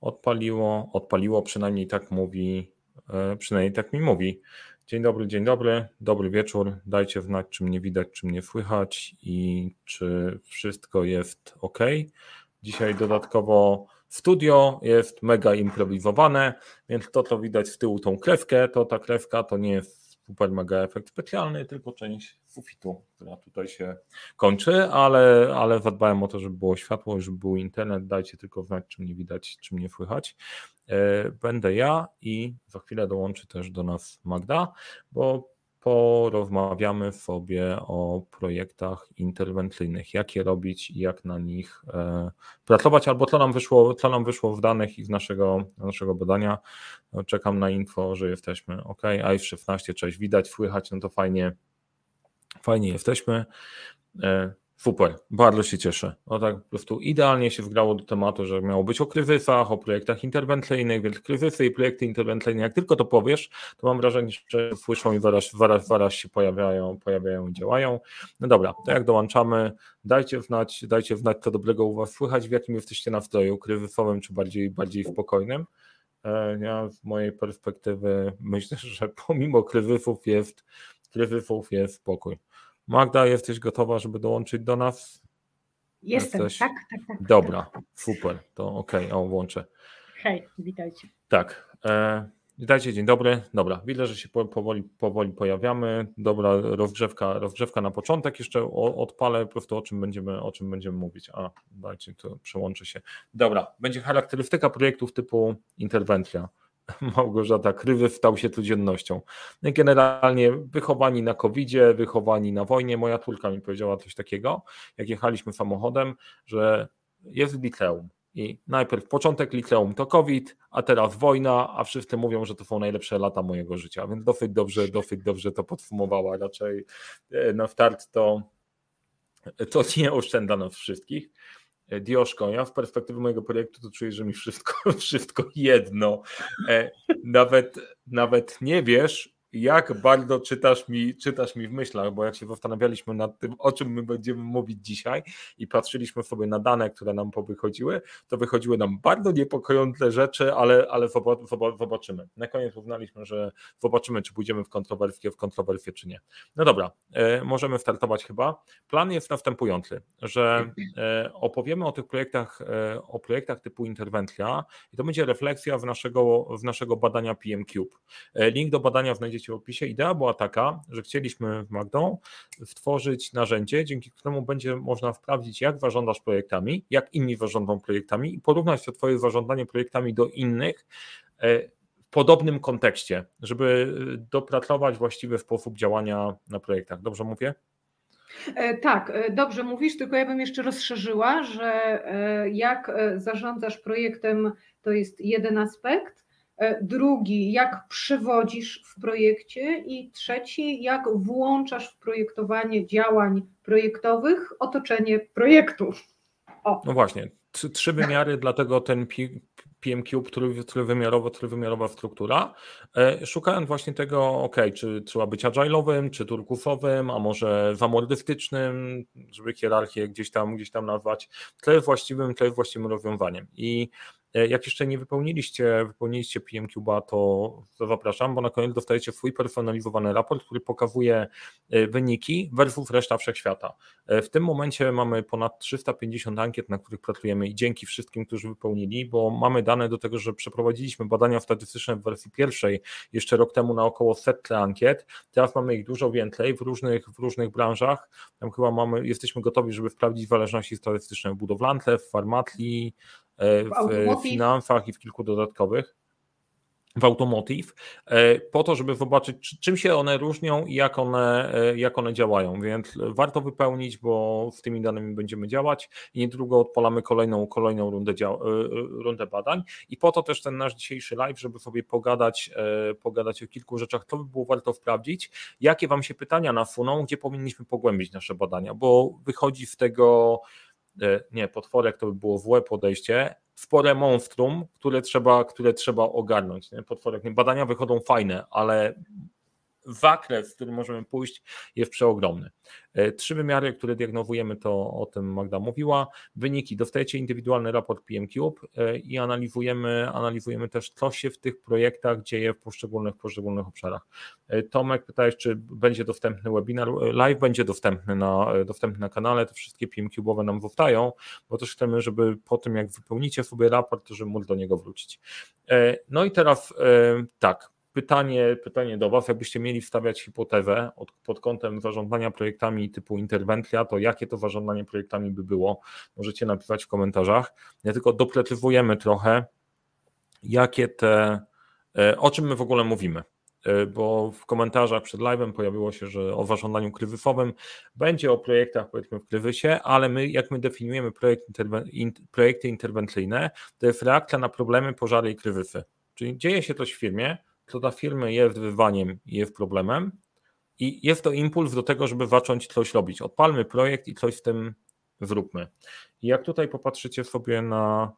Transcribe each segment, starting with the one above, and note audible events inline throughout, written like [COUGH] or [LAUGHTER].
Odpaliło, odpaliło, przynajmniej tak mówi, e, przynajmniej tak mi mówi. Dzień dobry, dzień dobry, dobry wieczór. Dajcie znać, czy mnie widać, czy mnie słychać i czy wszystko jest ok. Dzisiaj dodatkowo studio jest mega improwizowane, więc to, co widać z tyłu, tą krewkę, to ta krewka to nie jest super mega efekt specjalny, tylko część sufitu, która tutaj się kończy, ale, ale zadbałem o to, żeby było światło, żeby był internet, dajcie tylko znać, czy mnie widać, czy mnie słychać. E, będę ja i za chwilę dołączy też do nas Magda, bo porozmawiamy sobie o projektach interwencyjnych, jak je robić i jak na nich e, pracować, albo co nam wyszło, co nam wyszło w danych i z naszego, naszego badania. No, czekam na info, że jesteśmy ok. i 16, cześć, widać, słychać, no to fajnie, fajnie jesteśmy. Super, bardzo się cieszę. No tak po prostu idealnie się wgrało do tematu, że miało być o kryzysach, o projektach interwencyjnych, więc kryzysy i projekty interwencyjne, jak tylko to powiesz, to mam wrażenie, że słyszą i zaraz, zaraz, zaraz się pojawiają, pojawiają i działają. No dobra, to jak dołączamy, dajcie znać, dajcie znać, co dobrego u Was słychać, w jakim jesteście nastroju, kryzysowym czy bardziej, bardziej spokojnym. E, ja z mojej perspektywy myślę, [LAUGHS] że pomimo kryzysów jest, kryzysów jest spokój. Magda, jesteś gotowa, żeby dołączyć do nas? Jestem, jesteś... tak, tak, tak. Dobra, super, to okej, okay, o, włączę. Hej, witajcie. Tak, e, witajcie, dzień dobry. Dobra, widzę, że się powoli, powoli pojawiamy. Dobra, rozgrzewka, rozgrzewka na początek. Jeszcze odpalę po prostu o czym będziemy, o czym będziemy mówić. A, dajcie, to przełączę się. Dobra, będzie charakterystyka projektów typu interwencja. [LAUGHS] Małgorzata Krywy stał się codziennością. No generalnie wychowani na covid wychowani na wojnie. Moja córka mi powiedziała coś takiego, jak jechaliśmy samochodem, że jest liceum. I najpierw początek liceum to COVID, a teraz wojna, a wszyscy mówią, że to są najlepsze lata mojego życia. Więc dosyć dobrze, dosyć dobrze to podsumowała. Raczej e, na start to, to nie oszczędza nas wszystkich. E, Dioszko, ja w perspektywie mojego projektu to czuję, że mi wszystko, [LAUGHS] wszystko jedno. E, nawet, nawet nie wiesz, jak bardzo czytasz mi, czytasz mi w myślach, bo jak się zastanawialiśmy nad tym, o czym my będziemy mówić dzisiaj i patrzyliśmy sobie na dane, które nam powychodziły, to wychodziły nam bardzo niepokojące rzeczy, ale, ale zobaczymy. Na koniec uznaliśmy, że zobaczymy, czy pójdziemy w kontrowersję, w kontrowersję, czy nie. No dobra, e, możemy startować chyba. Plan jest następujący, że e, opowiemy o tych projektach, e, o projektach typu interwencja i to będzie refleksja w naszego, w naszego badania PM Cube. Link do badania znajdziecie w opisie. Idea była taka, że chcieliśmy w Magdą stworzyć narzędzie, dzięki któremu będzie można sprawdzić, jak zarządzasz projektami, jak inni zarządzą projektami i porównać to Twoje zarządzanie projektami do innych e, w podobnym kontekście, żeby dopracować właściwy sposób działania na projektach. Dobrze mówię? E, tak, e, dobrze mówisz, tylko ja bym jeszcze rozszerzyła, że jak zarządzasz projektem, to jest jeden aspekt, E, drugi, jak przewodzisz w projekcie i trzeci, jak włączasz w projektowanie działań projektowych otoczenie projektu. O. No właśnie, trzy wymiary, [LAUGHS] dlatego ten PMQ, trójwymiarowa, trójwymiarowa struktura, e, szukając właśnie tego, ok, czy trzeba być agile'owym, czy turkusowym, a może zamordystycznym, żeby hierarchię gdzieś tam, gdzieś tam nazwać, to jest właściwym, to jest właściwym rozwiązaniem. I E, jak jeszcze nie wypełniliście, wypełniliście PMQBA, to zapraszam, bo na koniec dostajecie swój personalizowany raport, który pokazuje e, wyniki versus reszta wszechświata. E, w tym momencie mamy ponad 350 ankiet, na których pracujemy i dzięki wszystkim, którzy wypełnili, bo mamy dane do tego, że przeprowadziliśmy badania statystyczne w wersji pierwszej jeszcze rok temu na około setce ankiet. Teraz mamy ich dużo więcej w różnych, w różnych branżach. Tam chyba mamy, jesteśmy gotowi, żeby sprawdzić zależności statystyczne w budowlance, w farmacji, E, w finansach i w kilku dodatkowych. W Automotive, e, po to, żeby zobaczyć, czym się one różnią i jak one, e, jak one działają. Więc warto wypełnić, bo z tymi danymi będziemy działać i niedługo odpalamy kolejną, kolejną rundę, rundę badań. I po to też ten nasz dzisiejszy live, żeby sobie pogadać, pogadać o kilku rzeczach, to by było warto sprawdzić, jakie Wam się pytania nasuną, gdzie powinniśmy pogłębić nasze badania, bo wychodzi z tego E, nie, potworek to by było złe podejście, spore monstrum, które trzeba, które trzeba ogarnąć. Nie? Potworek, nie? badania wychodzą fajne, ale zakres, w którym możemy pójść, jest przeogromny. E, trzy wymiary, które diagnozujemy, to o tym Magda mówiła. Wyniki, dostajecie indywidualny raport PMCube e, i analizujemy, analizujemy też, co się w tych projektach dzieje w poszczególnych, poszczególnych obszarach. E, Tomek pytałeś, czy będzie dostępny webinar. Live będzie dostępny na, dostępny na kanale, te wszystkie PMCube'owe nam zostają, bo też chcemy, żeby po tym, jak wypełnicie sobie raport, to żeby móc do niego wrócić. No i teraz tak, pytanie, pytanie do Was, jakbyście mieli wstawiać hipotezę od, pod kątem zarządzania projektami typu interwencja, to jakie to zarządzanie projektami by było? Możecie napisać w komentarzach. Ja tylko doprecyzujemy trochę, jakie te, e, o czym my w ogóle mówimy e, bo w komentarzach przed live'em pojawiło się, że o zarządzaniu kryzysowym będzie o projektach powiedzmy w kryzysie, ale my jak my definiujemy projekt interwen in, projekty interwencyjne, to jest reakcja na problemy, pożary i kryzysy. Czyli dzieje się coś w firmie, co dla firmy jest wyzwaniem jest problemem i jest to impuls do tego, żeby zacząć coś robić. Odpalmy projekt i coś z tym zróbmy. I jak tutaj popatrzycie sobie na,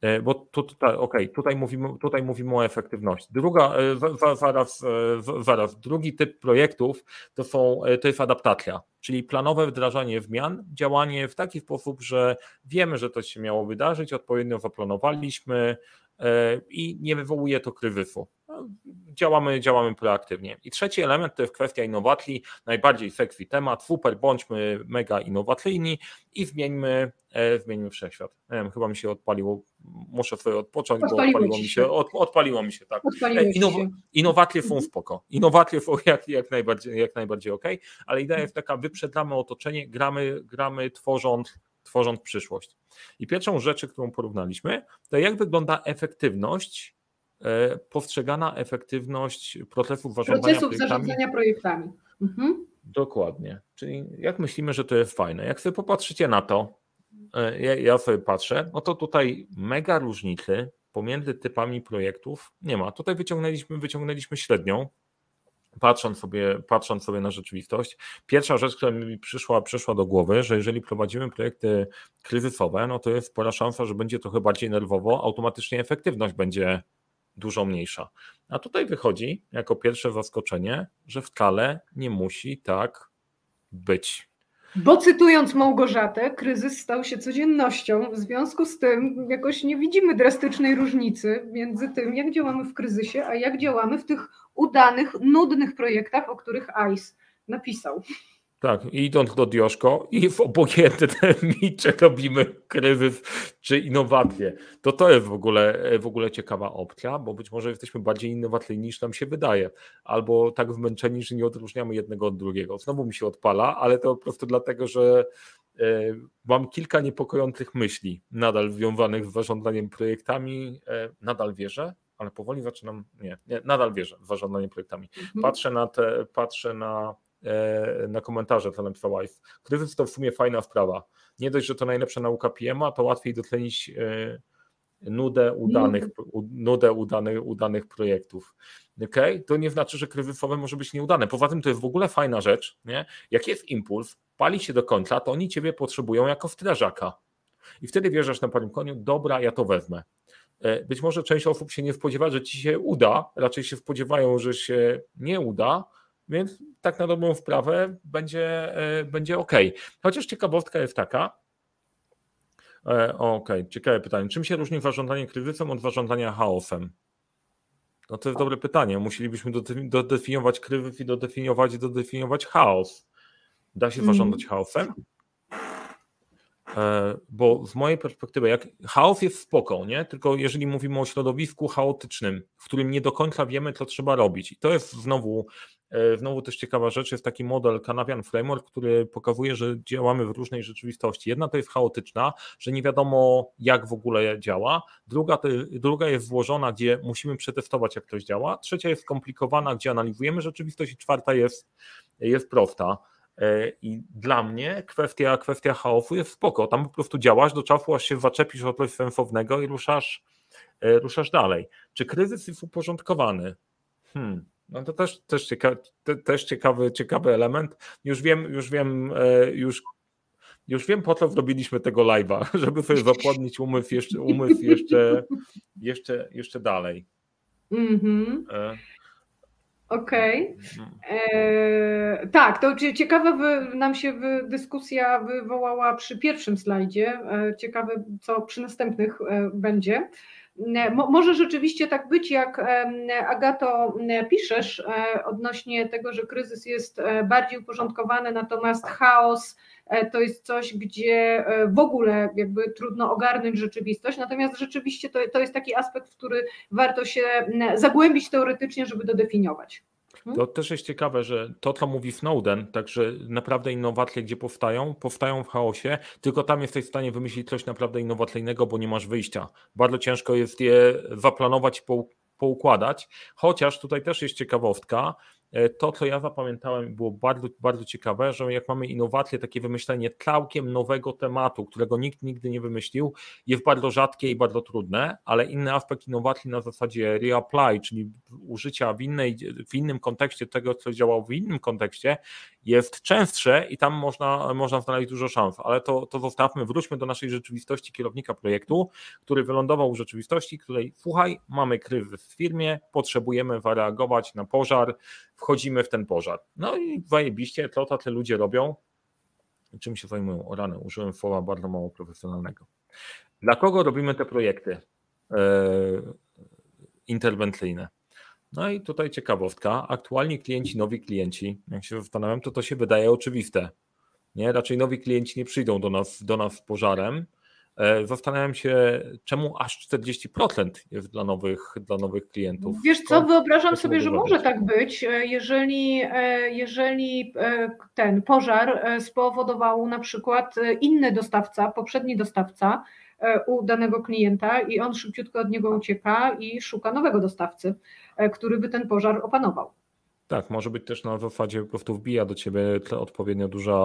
e, bo tu, tutaj, okay, tutaj, mówimy, tutaj mówimy o efektywności. Druga, e, zaraz, e, zaraz, drugi typ projektów to, są, to jest adaptacja, czyli planowe wdrażanie zmian, działanie w taki sposób, że wiemy, że to się miało wydarzyć, odpowiednio zaplanowaliśmy i nie wywołuje to kryzysu działamy, działamy proaktywnie. I trzeci element to jest kwestia innowacji, najbardziej sexy temat, super, bądźmy mega innowacyjni i zmieńmy, e, zmieńmy wszechświat. Nie wiem, chyba mi się odpaliło, muszę sobie odpocząć, bo odpaliło mi się, od, odpaliło mi się, tak. E, innow, innowacje są mhm. spoko, innowacje są [LAUGHS] jak, jak, najbardziej, jak najbardziej ok, ale idea jest taka, wyprzedzamy otoczenie, gramy, gramy tworząc tworząc przyszłość. I pierwszą rzecz, którą porównaliśmy, to jak wygląda efektywność E, postrzegana efektywność procesów zarządzania procesów projektami. zarządzania projektami. Mhm. Dokładnie. Czyli jak myślimy, że to jest fajne, jak sobie popatrzycie na to, e, ja, ja sobie patrzę, no to tutaj mega różnicy pomiędzy typami projektów nie ma. Tutaj wyciągnęliśmy, wyciągnęliśmy średnią, patrząc sobie, patrząc sobie na rzeczywistość. Pierwsza rzecz, która mi przyszła, przyszła do głowy, że jeżeli prowadzimy projekty kryzysowe, no to jest spora szansa, że będzie trochę bardziej nerwowo, automatycznie efektywność będzie dużo mniejsza. A tutaj wychodzi jako pierwsze zaskoczenie, że wcale nie musi tak być. Bo cytując Małgorzatę, kryzys stał się codziennością. W związku z tym jakoś nie widzimy drastycznej różnicy między tym, jak działamy w kryzysie, a jak działamy w tych udanych, nudnych projektach, o których ICE napisał. Tak, idąc do Dioszko i w obojętnym micze robimy kryzys czy innowacje. To to jest w ogóle, w ogóle ciekawa opcja, bo być może jesteśmy bardziej innowacyjni niż nam się wydaje, albo tak zmęczeni, że nie odróżniamy jednego od drugiego. Znowu mi się odpala, ale to po prostu dlatego, że e, mam kilka niepokojących myśli nadal związanych z zarządzaniem projektami. E, nadal wierzę, ale powoli zaczynam, nie, nie nadal wierzę w zarządzanie projektami. Mhm. Patrzę na te, patrzę na E, na komentarze, co napisał Wife. Kryzys to w sumie fajna sprawa. Nie dość, że to najlepsza nauka PM-a, to łatwiej docenić e, nudę udanych, nudę udanych, udanych projektów. Okay? To nie znaczy, że kryzysowe może być nieudane. Poza tym to jest w ogóle fajna rzecz. Nie? Jak jest impuls, pali się do końca, to oni ciebie potrzebują jako strażaka. I wtedy wierzysz na panim koniu, dobra, ja to wezmę. E, być może część osób się nie spodziewa, że ci się uda, raczej się spodziewają, że się nie uda, więc tak na dobrą wprawę będzie, e, będzie ok. Chociaż ciekawostka jest taka, e, ok, ciekawe pytanie. Czym się różni zarządzanie kryzysem od zarządzania chaosem? No to jest dobre pytanie. Musielibyśmy dodefiniować kryzys i dodefiniować, dodefiniować chaos. Da się zarządzać mm. chaosem? E, bo z mojej perspektywy, jak chaos jest spoko, nie? Tylko jeżeli mówimy o środowisku chaotycznym, w którym nie do końca wiemy, co trzeba robić. I to jest znowu, znowu też ciekawa rzecz, jest taki model Canavian Framework, który pokazuje, że działamy w różnej rzeczywistości. Jedna to jest chaotyczna, że nie wiadomo, jak w ogóle działa. Druga, to, druga jest złożona, gdzie musimy przetestować, jak coś działa. Trzecia jest skomplikowana, gdzie analizujemy rzeczywistość. I czwarta jest, jest prosta. E, I dla mnie kwestia, kwestia chaosu jest spoko. Tam po prostu działasz do czasu, aż się zaczepisz o coś sensownego i ruszasz, e, ruszasz dalej. Czy kryzys jest uporządkowany? Hmm. No to też, też, cieka, te, też ciekawy, ciekawy element. Już wiem, już wiem, e, już, już wiem po co zrobiliśmy tego live'a, [LAUGHS] żeby sobie zapłodnić umysł jeszcze, umysł jeszcze, jeszcze, jeszcze dalej. Mm -hmm. Okej. Okay. E, tak, to ciekawa nam się dyskusja wywołała przy pierwszym slajdzie. E, ciekawe, co przy następnych e, będzie. Może rzeczywiście tak być, jak Agato piszesz, odnośnie tego, że kryzys jest bardziej uporządkowany, natomiast chaos to jest coś, gdzie w ogóle jakby trudno ogarnąć rzeczywistość. Natomiast rzeczywiście to, to jest taki aspekt, w który warto się zagłębić teoretycznie, żeby dodefiniować. Hmm? To też jest ciekawe, że to, co mówi Snowden, także naprawdę innowacje, gdzie powstają, powstają w chaosie, tylko tam jesteś w stanie wymyślić coś naprawdę innowacyjnego, bo nie masz wyjścia. Bardzo ciężko jest je zaplanować i poukładać, chociaż tutaj też jest ciekawostka, to, co ja zapamiętałem, było bardzo, bardzo ciekawe, że jak mamy innowacje, takie wymyślenie całkiem nowego tematu, którego nikt nigdy nie wymyślił, jest bardzo rzadkie i bardzo trudne, ale inny aspekt innowacji na zasadzie reapply, czyli użycia w, innej, w innym kontekście tego, co działało w innym kontekście, jest częstsze i tam można, można znaleźć dużo szans, ale to, to zostawmy, wróćmy do naszej rzeczywistości kierownika projektu, który wylądował w rzeczywistości, której słuchaj, mamy kryzys w firmie, potrzebujemy zareagować na pożar, wchodzimy w ten pożar. No i zajebiście, to tacy ludzie robią. Czym się zajmują? O rany, użyłem słowa bardzo mało profesjonalnego. Dla kogo robimy te projekty yy, interwencyjne? No i tutaj ciekawostka, aktualni klienci, nowi klienci, jak się zastanawiam, to to się wydaje oczywiste. Nie? Raczej nowi klienci nie przyjdą do nas, do nas z pożarem. E, zastanawiam się, czemu aż 40% jest dla nowych, dla nowych klientów. Wiesz co, wyobrażam sobie, że może tak być, e, jeżeli, e, jeżeli ten pożar spowodował na przykład inny dostawca, poprzedni dostawca, u danego klienta i on szybciutko od niego ucieka i szuka nowego dostawcy, który by ten pożar opanował. Tak, może być też na zasadzie po prostu wbija do ciebie odpowiednio duża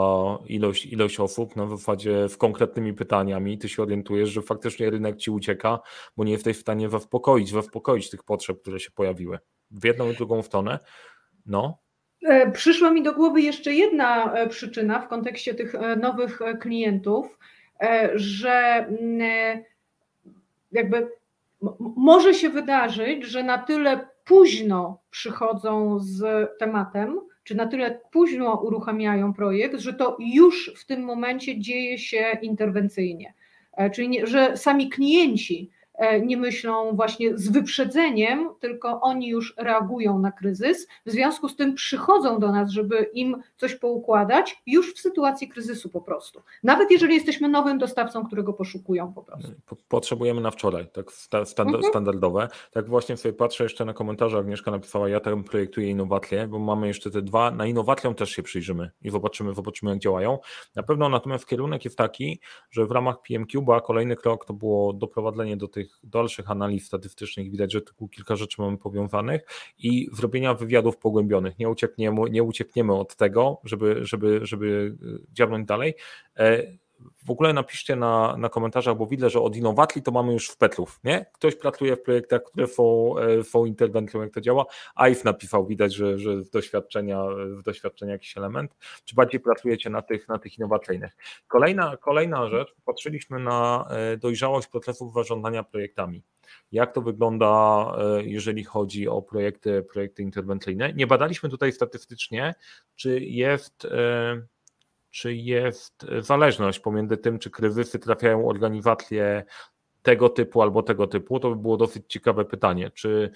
ilość, ilość osób na zasadzie z konkretnymi pytaniami. Ty się orientujesz, że faktycznie rynek ci ucieka, bo nie jesteś w stanie zaspokoić, zaspokoić tych potrzeb, które się pojawiły. W jedną i drugą stronę. No. E, przyszła mi do głowy jeszcze jedna przyczyna w kontekście tych nowych klientów E, że mm, e, jakby może się wydarzyć, że na tyle późno przychodzą z tematem, czy na tyle późno uruchamiają projekt, że to już w tym momencie dzieje się interwencyjnie. E, czyli nie, że sami klienci nie myślą właśnie z wyprzedzeniem, tylko oni już reagują na kryzys. W związku z tym przychodzą do nas, żeby im coś poukładać już w sytuacji kryzysu po prostu. Nawet jeżeli jesteśmy nowym dostawcą, którego poszukują po prostu. Potrzebujemy na wczoraj, tak mhm. standardowe. Tak właśnie sobie patrzę jeszcze na komentarze, Agnieszka napisała, ja tam projektuję innowacje, bo mamy jeszcze te dwa, na innowacjom też się przyjrzymy i zobaczymy, zobaczymy jak działają. Na pewno natomiast kierunek jest taki, że w ramach PMQ, kolejny krok to było doprowadzenie do tych tych dalszych analiz statystycznych widać, że tu kilka rzeczy mamy powiązanych i zrobienia wywiadów pogłębionych. Nie uciekniemy, nie uciekniemy od tego, żeby, żeby, żeby e, działać dalej. W ogóle napiszcie na, na komentarzach, bo widzę, że od innowacji to mamy już w Petlów, nie? Ktoś pracuje w projektach, które są, e, interwencją, jak to działa. AIF napisał, widać, że, że z doświadczenia, z doświadczenia jakiś element. Czy bardziej pracujecie na tych, na tych innowacyjnych? Kolejna, kolejna rzecz, patrzyliśmy na e, dojrzałość procesów zarządzania projektami. Jak to wygląda, e, jeżeli chodzi o projekty, projekty interwencyjne? Nie badaliśmy tutaj statystycznie, czy jest czy jest zależność pomiędzy tym, czy kryzysy trafiają organizacje tego typu albo tego typu, to by było dosyć ciekawe pytanie. Czy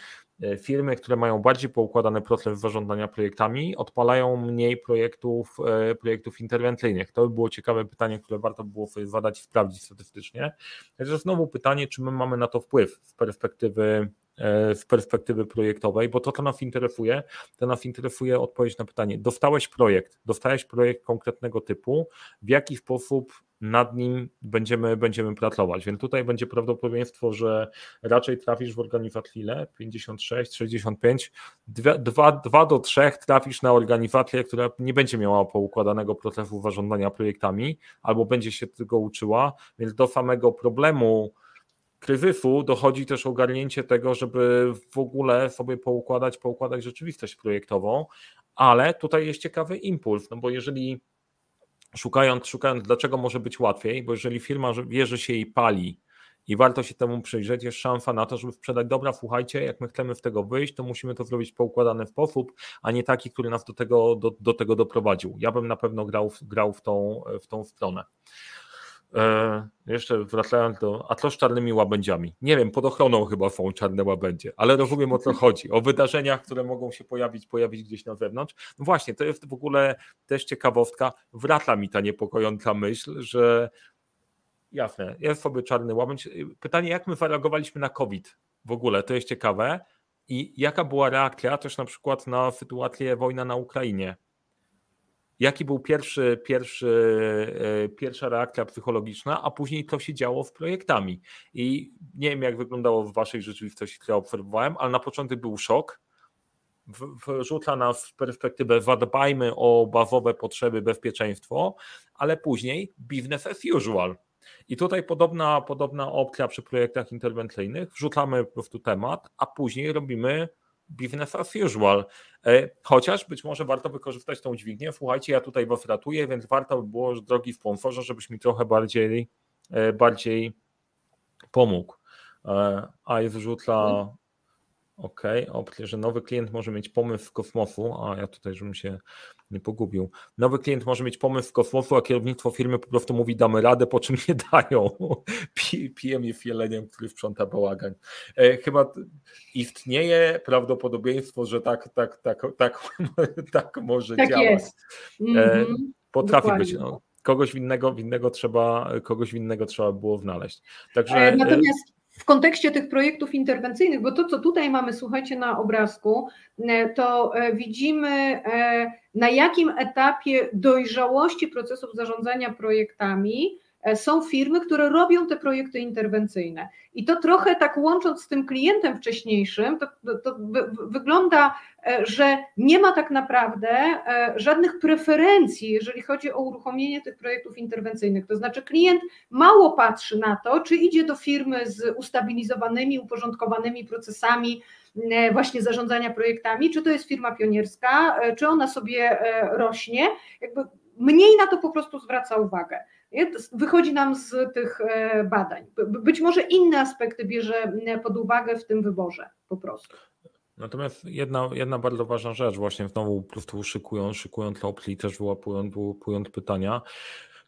firmy, które mają bardziej poukładany proces zarządzania projektami, odpalają mniej projektów, e, projektów interwencyjnych? To by było ciekawe pytanie, które warto było sobie zadać i sprawdzić statystycznie. Także znowu pytanie, czy my mamy na to wpływ z perspektywy E, z perspektywy projektowej, bo to, co nas interesuje, to nas interesuje odpowiedź na pytanie, dostałeś projekt, dostałeś projekt konkretnego typu, w jaki sposób nad nim będziemy, będziemy pracować, więc tutaj będzie prawdopodobieństwo, że raczej trafisz w organizację ile? 56, 65, 2, 2 do 3 trafisz na organizację, która nie będzie miała poukładanego procesu zarządzania projektami, albo będzie się tego uczyła, więc do samego problemu kryzysu dochodzi też ogarnięcie tego, żeby w ogóle sobie poukładać, poukładać rzeczywistość projektową, ale tutaj jest ciekawy impuls, no bo jeżeli szukając, szukając dlaczego może być łatwiej, bo jeżeli firma wie, że się jej pali i warto się temu przyjrzeć. Jest szansa na to, żeby sprzedać, dobra, słuchajcie, jak my chcemy w tego wyjść, to musimy to zrobić poukładany sposób, a nie taki, który nas do tego, do, do tego doprowadził. Ja bym na pewno grał, grał w, tą, w tą stronę. E, jeszcze wracając do, a co z czarnymi łabędziami? Nie wiem, pod ochroną chyba są czarne łabędzie, ale rozumiem o co chodzi. O wydarzeniach, które mogą się pojawić, pojawić gdzieś na zewnątrz. No właśnie, to jest w ogóle też ciekawostka. Wraca mi ta niepokojąca myśl, że jasne, jest sobie czarny łabędź. Pytanie, jak my zareagowaliśmy na COVID w ogóle, to jest ciekawe. I jaka była reakcja też na przykład na sytuację wojna na Ukrainie? jaki był pierwszy, pierwszy, e, pierwsza reakcja psychologiczna, a później co się działo z projektami. I nie wiem, jak wyglądało w waszej rzeczywistości, którą obserwowałem, ale na początku był szok, wrzuca nas w perspektywę zadbajmy o bazowe potrzeby, bezpieczeństwo, ale później business as usual. I tutaj podobna, podobna opcja przy projektach interwencyjnych, wrzucamy po prostu temat, a później robimy business as usual. E, chociaż być może warto wykorzystać tą dźwignię. Słuchajcie, ja tutaj was ratuję, więc warto by było, drogi sponsorze, żebyś mi trochę bardziej, e, bardziej pomógł. E, a jest wrzuca OK, opcję, że nowy klient może mieć pomysł w kosmosu, a ja tutaj, żebym się nie pogubił. Nowy klient może mieć pomysł w kosmosu, a kierownictwo firmy po prostu mówi damy radę, po czym nie [LAUGHS] dają. PM jest jeleniem, który sprząta bałagan. E, chyba istnieje prawdopodobieństwo, że tak, tak, tak, tak, [LAUGHS] tak może tak działać. Jest. Mm-hmm. Potrafi Dokładnie. być. No, kogoś winnego, winnego trzeba, kogoś winnego trzeba było znaleźć. Także, e, Natomiast w kontekście tych projektów interwencyjnych, bo to, co tutaj mamy, słuchajcie, na obrazku, e, to e, widzimy, e, na jakim etapie dojrzałości procesów zarządzania projektami są firmy, które robią te projekty interwencyjne. I to trochę tak łącząc z tym klientem wcześniejszym, to, to wygląda, e, że nie ma tak naprawdę e, żadnych preferencji, jeżeli chodzi o uruchomienie tych projektów interwencyjnych. To znaczy, klient mało patrzy na to, czy idzie do firmy z ustabilizowanymi, uporządkowanymi procesami, właśnie zarządzania projektami, czy to jest firma pionierska, czy ona sobie rośnie, jakby mniej na to po prostu zwraca uwagę. Wychodzi nam z tych e, badań. Być może inne aspekty bierze pod uwagę w tym wyborze po prostu. Natomiast jedna, jedna bardzo ważna rzecz, właśnie znowu po prostu szykując, szykując opli, też wyłapując, wyłapując pytania,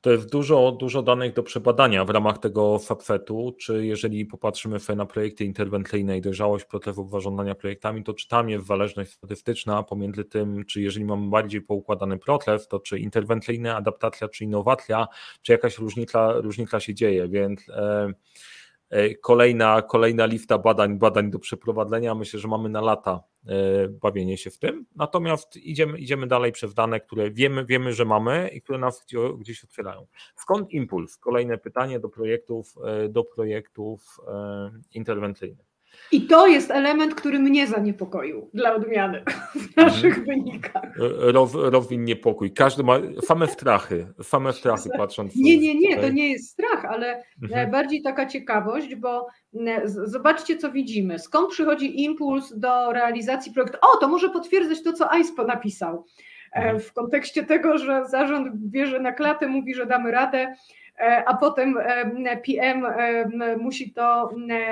to jest dużo, dużo danych do przebadania w ramach tego subsetu, czy jeżeli popatrzymy sobie na projekty interwencyjne i dojrzałość procesów zarządzania projektami, to czy tam jest zależność statystyczna pomiędzy tym, czy jeżeli mamy bardziej poukładany proces, to czy interwencyjna adaptacja, czy innowacja, czy jakaś różnica, różnica się dzieje, więc e, kolejna, kolejna lista badań, badań do przeprowadzenia. Myślę, że mamy na lata E, bawienie się w tym. Natomiast idziemy, idziemy dalej przez dane, które wiemy, wiemy, że mamy i które nas gdzieś otwierają. Skąd impuls? Kolejne pytanie do projektów, e, do projektów e, interwencyjnych. I to jest element, który mnie zaniepokoił dla odmiany [LAUGHS] w naszych mhm. wynikach. Row, rozwin niepokój. Każdy ma same strachy, same strachy patrząc. Nie, nie, nie, to nie jest strach, ale mhm. bardziej taka ciekawość, bo zobaczcie, co widzimy. Skąd przychodzi impuls do realizacji projektu? O, to może potwierdzać to, co AISPO napisał. E, mhm. W kontekście tego, że zarząd bierze na klatę, mówi, że damy radę, e, a potem PM musi to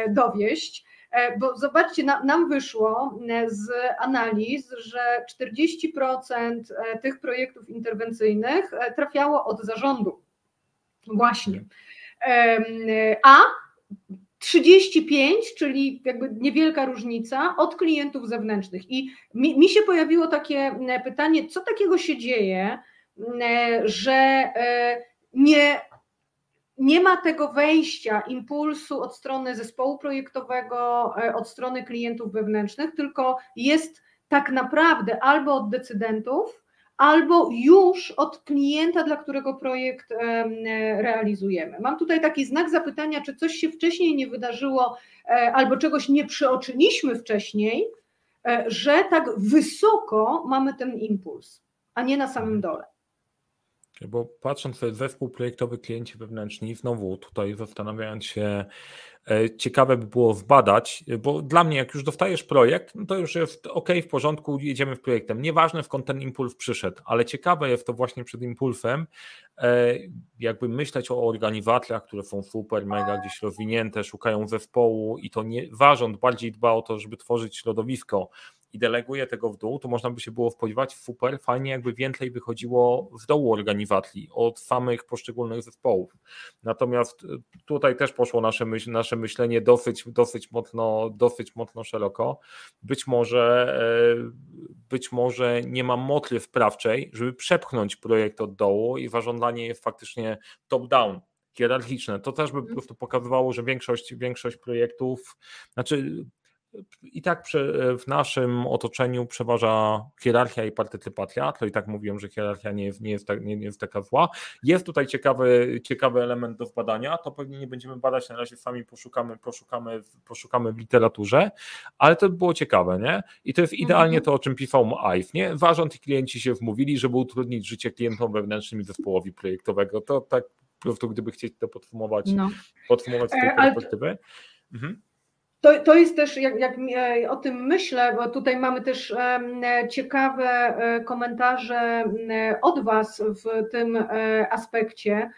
dowieść. E, bo zobaczcie, nam wyszło e, z analiz, że 40% e, tych projektów interwencyjnych trafiało od zarządu. Właśnie. A 35, czyli jakby niewielka różnica od klientów zewnętrznych. I mi, mi, się pojawiło takie pytanie, co takiego się dzieje, że nie nie ma tego wejścia, impulsu od strony zespołu projektowego, e, od strony klientów wewnętrznych, tylko jest tak naprawdę albo od decydentów, albo już od klienta, dla którego projekt e, realizujemy. Mam tutaj taki znak zapytania, czy coś się wcześniej nie wydarzyło, e, albo czegoś nie przeoczyliśmy wcześniej, że tak wysoko mamy ten impuls, a nie na samym dole. Bo patrząc sobie zespół projektowy klienci wewnętrzni, znowu tutaj zastanawiając się, e, ciekawe by było wbadać, bo dla mnie jak już dostajesz projekt, no to już jest ok, w porządku, jedziemy w projektem. Nieważne skąd ten impuls przyszedł, ale ciekawe jest to właśnie przed impulsem, e, jakby myśleć o organizacjach, które są super, mega gdzieś rozwinięte, szukają zespołu i to nie, zarząd bardziej dba o to, żeby tworzyć środowisko, i deleguje tego w dół, to można by się było spodziewać super, fajnie jakby więcej wychodziło z dołu organizacji, od samych poszczególnych zespołów. Natomiast e, tutaj też poszło nasze, myśl, nasze myślenie dosyć, dosyć, mocno, dosyć mocno szeroko. Być może, e, być może nie ma mocy sprawczej, żeby przepchnąć projekt od dołu i zażądanie jest faktycznie top-down, hierarchiczne. To też by po prostu pokazywało, że większość, większość projektów, znaczy i tak w naszym otoczeniu przeważa hierarchia i partycypacja, to i tak mówiłem, że hierarchia nie jest, nie jest, tak, nie, nie jest taka zła. Jest tutaj ciekawy, ciekawy element do zbadania, to pewnie nie będziemy badać, na razie sami poszukamy, poszukamy, poszukamy w literaturze, ale to by było ciekawe, nie? I to jest idealnie mhm. to, o czym pisał IVE, nie? Zarząd i klienci się wmówili, żeby utrudnić życie klientom wewnętrznym i zespołowi projektowego. To tak po prostu, gdyby chcieć to podsumować, no. podsumować z tej e, perspektywy. Mhm. To, to jest też, jak, jak e, o tym myślę, bo tutaj mamy też ciekawe e, komentarze od Was w tym e, aspekcie,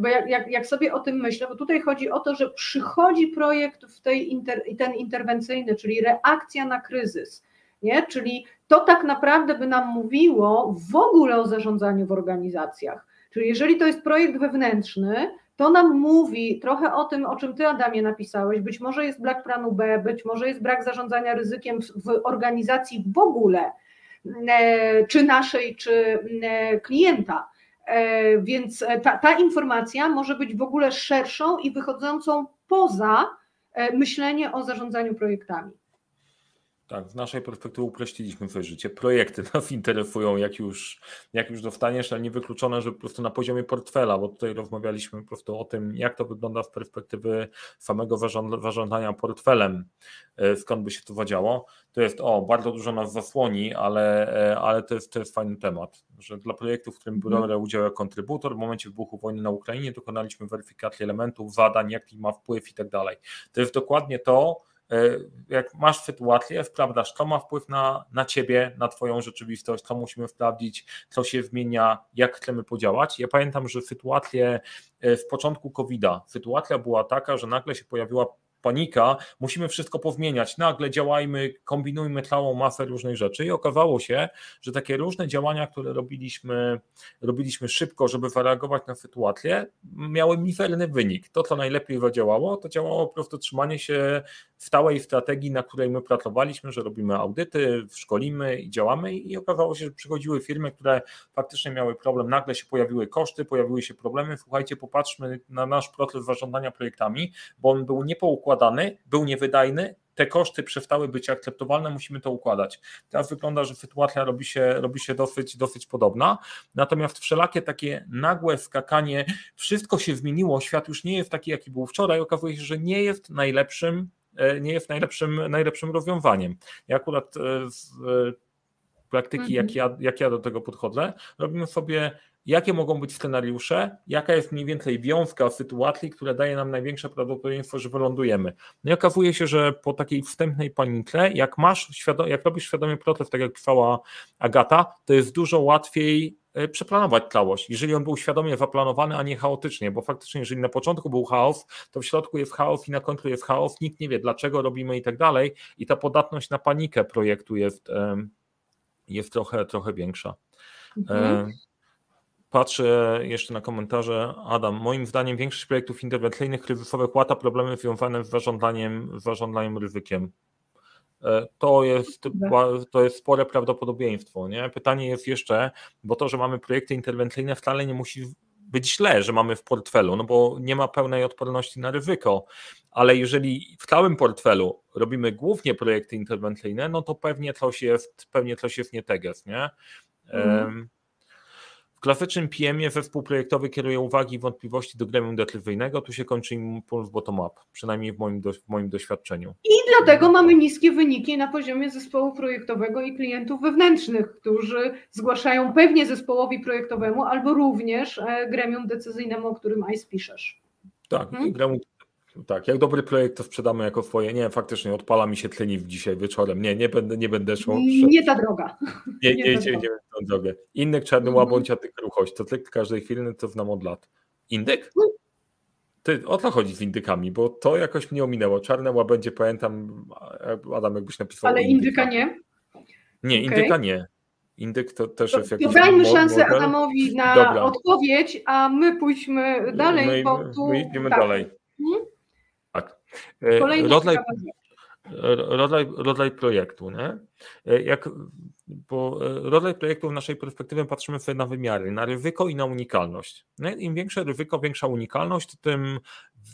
bo jak, jak, jak sobie o tym myślę, bo tutaj chodzi o to, że przychodzi projekt w tej inter, ten interwencyjny, czyli reakcja na kryzys, nie? czyli to tak naprawdę by nam mówiło w ogóle o zarządzaniu w organizacjach. Czyli jeżeli to jest projekt wewnętrzny, to nam mówi trochę o tym, o czym Ty, Adamie, napisałeś. Być może jest brak planu B, być może jest brak zarządzania ryzykiem w organizacji w ogóle, e, czy naszej, czy e, klienta. E, więc ta, ta informacja może być w ogóle szerszą i wychodzącą poza myślenie o zarządzaniu projektami. Tak, z naszej perspektywy uprościliśmy swoje życie. Projekty [LAUGHS] nas interesują, jak już, jak już dostaniesz, ale niewykluczone, że po prostu na poziomie portfela, bo tutaj rozmawialiśmy po prostu o tym, jak to wygląda z perspektywy samego zarządzania portfelem, e, skąd by się to zadziało. To jest, o, bardzo dużo nas zasłoni, ale, e, ale to, jest, to jest fajny temat, że dla projektów, w którym mhm. biorę udział jako kontrybutor, w momencie wybuchu wojny na Ukrainie dokonaliśmy weryfikacji elementów, zadań, jaki ma wpływ i tak dalej. To jest dokładnie to, jak masz sytuację, sprawdzasz, co ma wpływ na, na ciebie, na twoją rzeczywistość, co musimy sprawdzić, co się zmienia, jak chcemy podziałać. Ja pamiętam, że sytuację e, w początku COVID-a, sytuacja była taka, że nagle się pojawiła panika, musimy wszystko powmieniać, nagle działajmy, kombinujmy całą masę różnych rzeczy i okazało się, że takie różne działania, które robiliśmy, robiliśmy szybko, żeby zareagować na sytuację, miały mizerny wynik. To, co najlepiej zadziałało, to działało po prostu trzymanie się stałej strategii, na której my pracowaliśmy, że robimy audyty, szkolimy i działamy i okazało się, że przychodziły firmy, które faktycznie miały problem, nagle się pojawiły koszty, pojawiły się problemy, słuchajcie, popatrzmy na nasz proces zarządzania projektami, bo on był niepoukładany, był niewydajny, te koszty przestały być akceptowalne, musimy to układać. Teraz wygląda, że sytuacja robi się, robi się dosyć, dosyć podobna, natomiast wszelakie takie nagłe skakanie, wszystko się zmieniło, świat już nie jest taki, jaki był wczoraj, okazuje się, że nie jest najlepszym E, nie jest najlepszym, najlepszym rozwiązaniem. Ja akurat e, z praktyki, jak, mhm. ja, jak ja do tego podchodzę, robimy sobie jakie mogą być scenariusze, jaka jest mniej więcej wiązka sytuacji, która daje nam największe prawdopodobieństwo, że wylądujemy. No i okazuje się, że po takiej wstępnej panice, jak masz jak robisz świadomie proces, tak jak pisała Agata, to jest dużo łatwiej E, przeplanować całość, jeżeli on był świadomie zaplanowany, a nie chaotycznie, bo faktycznie, jeżeli na początku był chaos, to w środku jest chaos i na końcu jest chaos, nikt nie wie dlaczego robimy i tak dalej i ta podatność na panikę projektu jest, jest trochę, trochę większa. Mhm. Patrzę jeszcze na komentarze. Adam, moim zdaniem większość projektów interwencyjnych kryzysowych łata problemy związane z zarządzaniem, z zarządzaniem ryzykiem. E, to jest, to jest spore prawdopodobieństwo. Nie? Pytanie jest jeszcze, bo to, że mamy projekty interwencyjne wcale nie musi być źle, że mamy w portfelu, no bo nie ma pełnej odporności na ryzyko, ale jeżeli w całym portfelu robimy głównie projekty interwencyjne, no to pewnie coś jest, pewnie coś jest nie teges, nie? Mhm. Klasycznym PM-ie zespół projektowy kieruje uwagi i wątpliwości do gremium decyzyjnego, tu się kończy impuls bottom-up, przynajmniej w moim, do, w moim doświadczeniu. I dlatego mamy niskie wyniki na poziomie zespołu projektowego i klientów wewnętrznych, którzy zgłaszają pewnie zespołowi projektowemu albo również e, gremium decyzyjnemu, o którym ICE piszesz. Tak, hmm? gremium tak, jak dobry projekt to sprzedamy jako swoje. Nie, faktycznie odpala mi się tleniw dzisiaj wieczorem. Nie, nie będę, nie będę szło. Nie ta droga. Nie, nie, nie, nie, nie tą drogę. Indyk czarny mm łabądź, a ty kruchość. To tylko każdej chwili to znam od lat. Indyk? No. Ty, o co chodzi z indykami? Bo to jakoś mnie ominęło. Czarne łabędzie pamiętam, Adam jakbyś napisał. Ale indyka, nie? Nie, indyka nie. Indyk to też jest jakiś. Dajmy szansę. Adamowi na odpowiedź, a my pójdźmy dalej. My, bo tu... my idziemy tak. dalej. Hmm? E, rodzaj, rodzaj, rodzaj projektu, nie? E, jak, bo e, rodzaj projektu w naszej perspektywie patrzymy sobie na wymiary, na ryzyko i na unikalność. Nie? Im większe ryzyko, większa unikalność, tym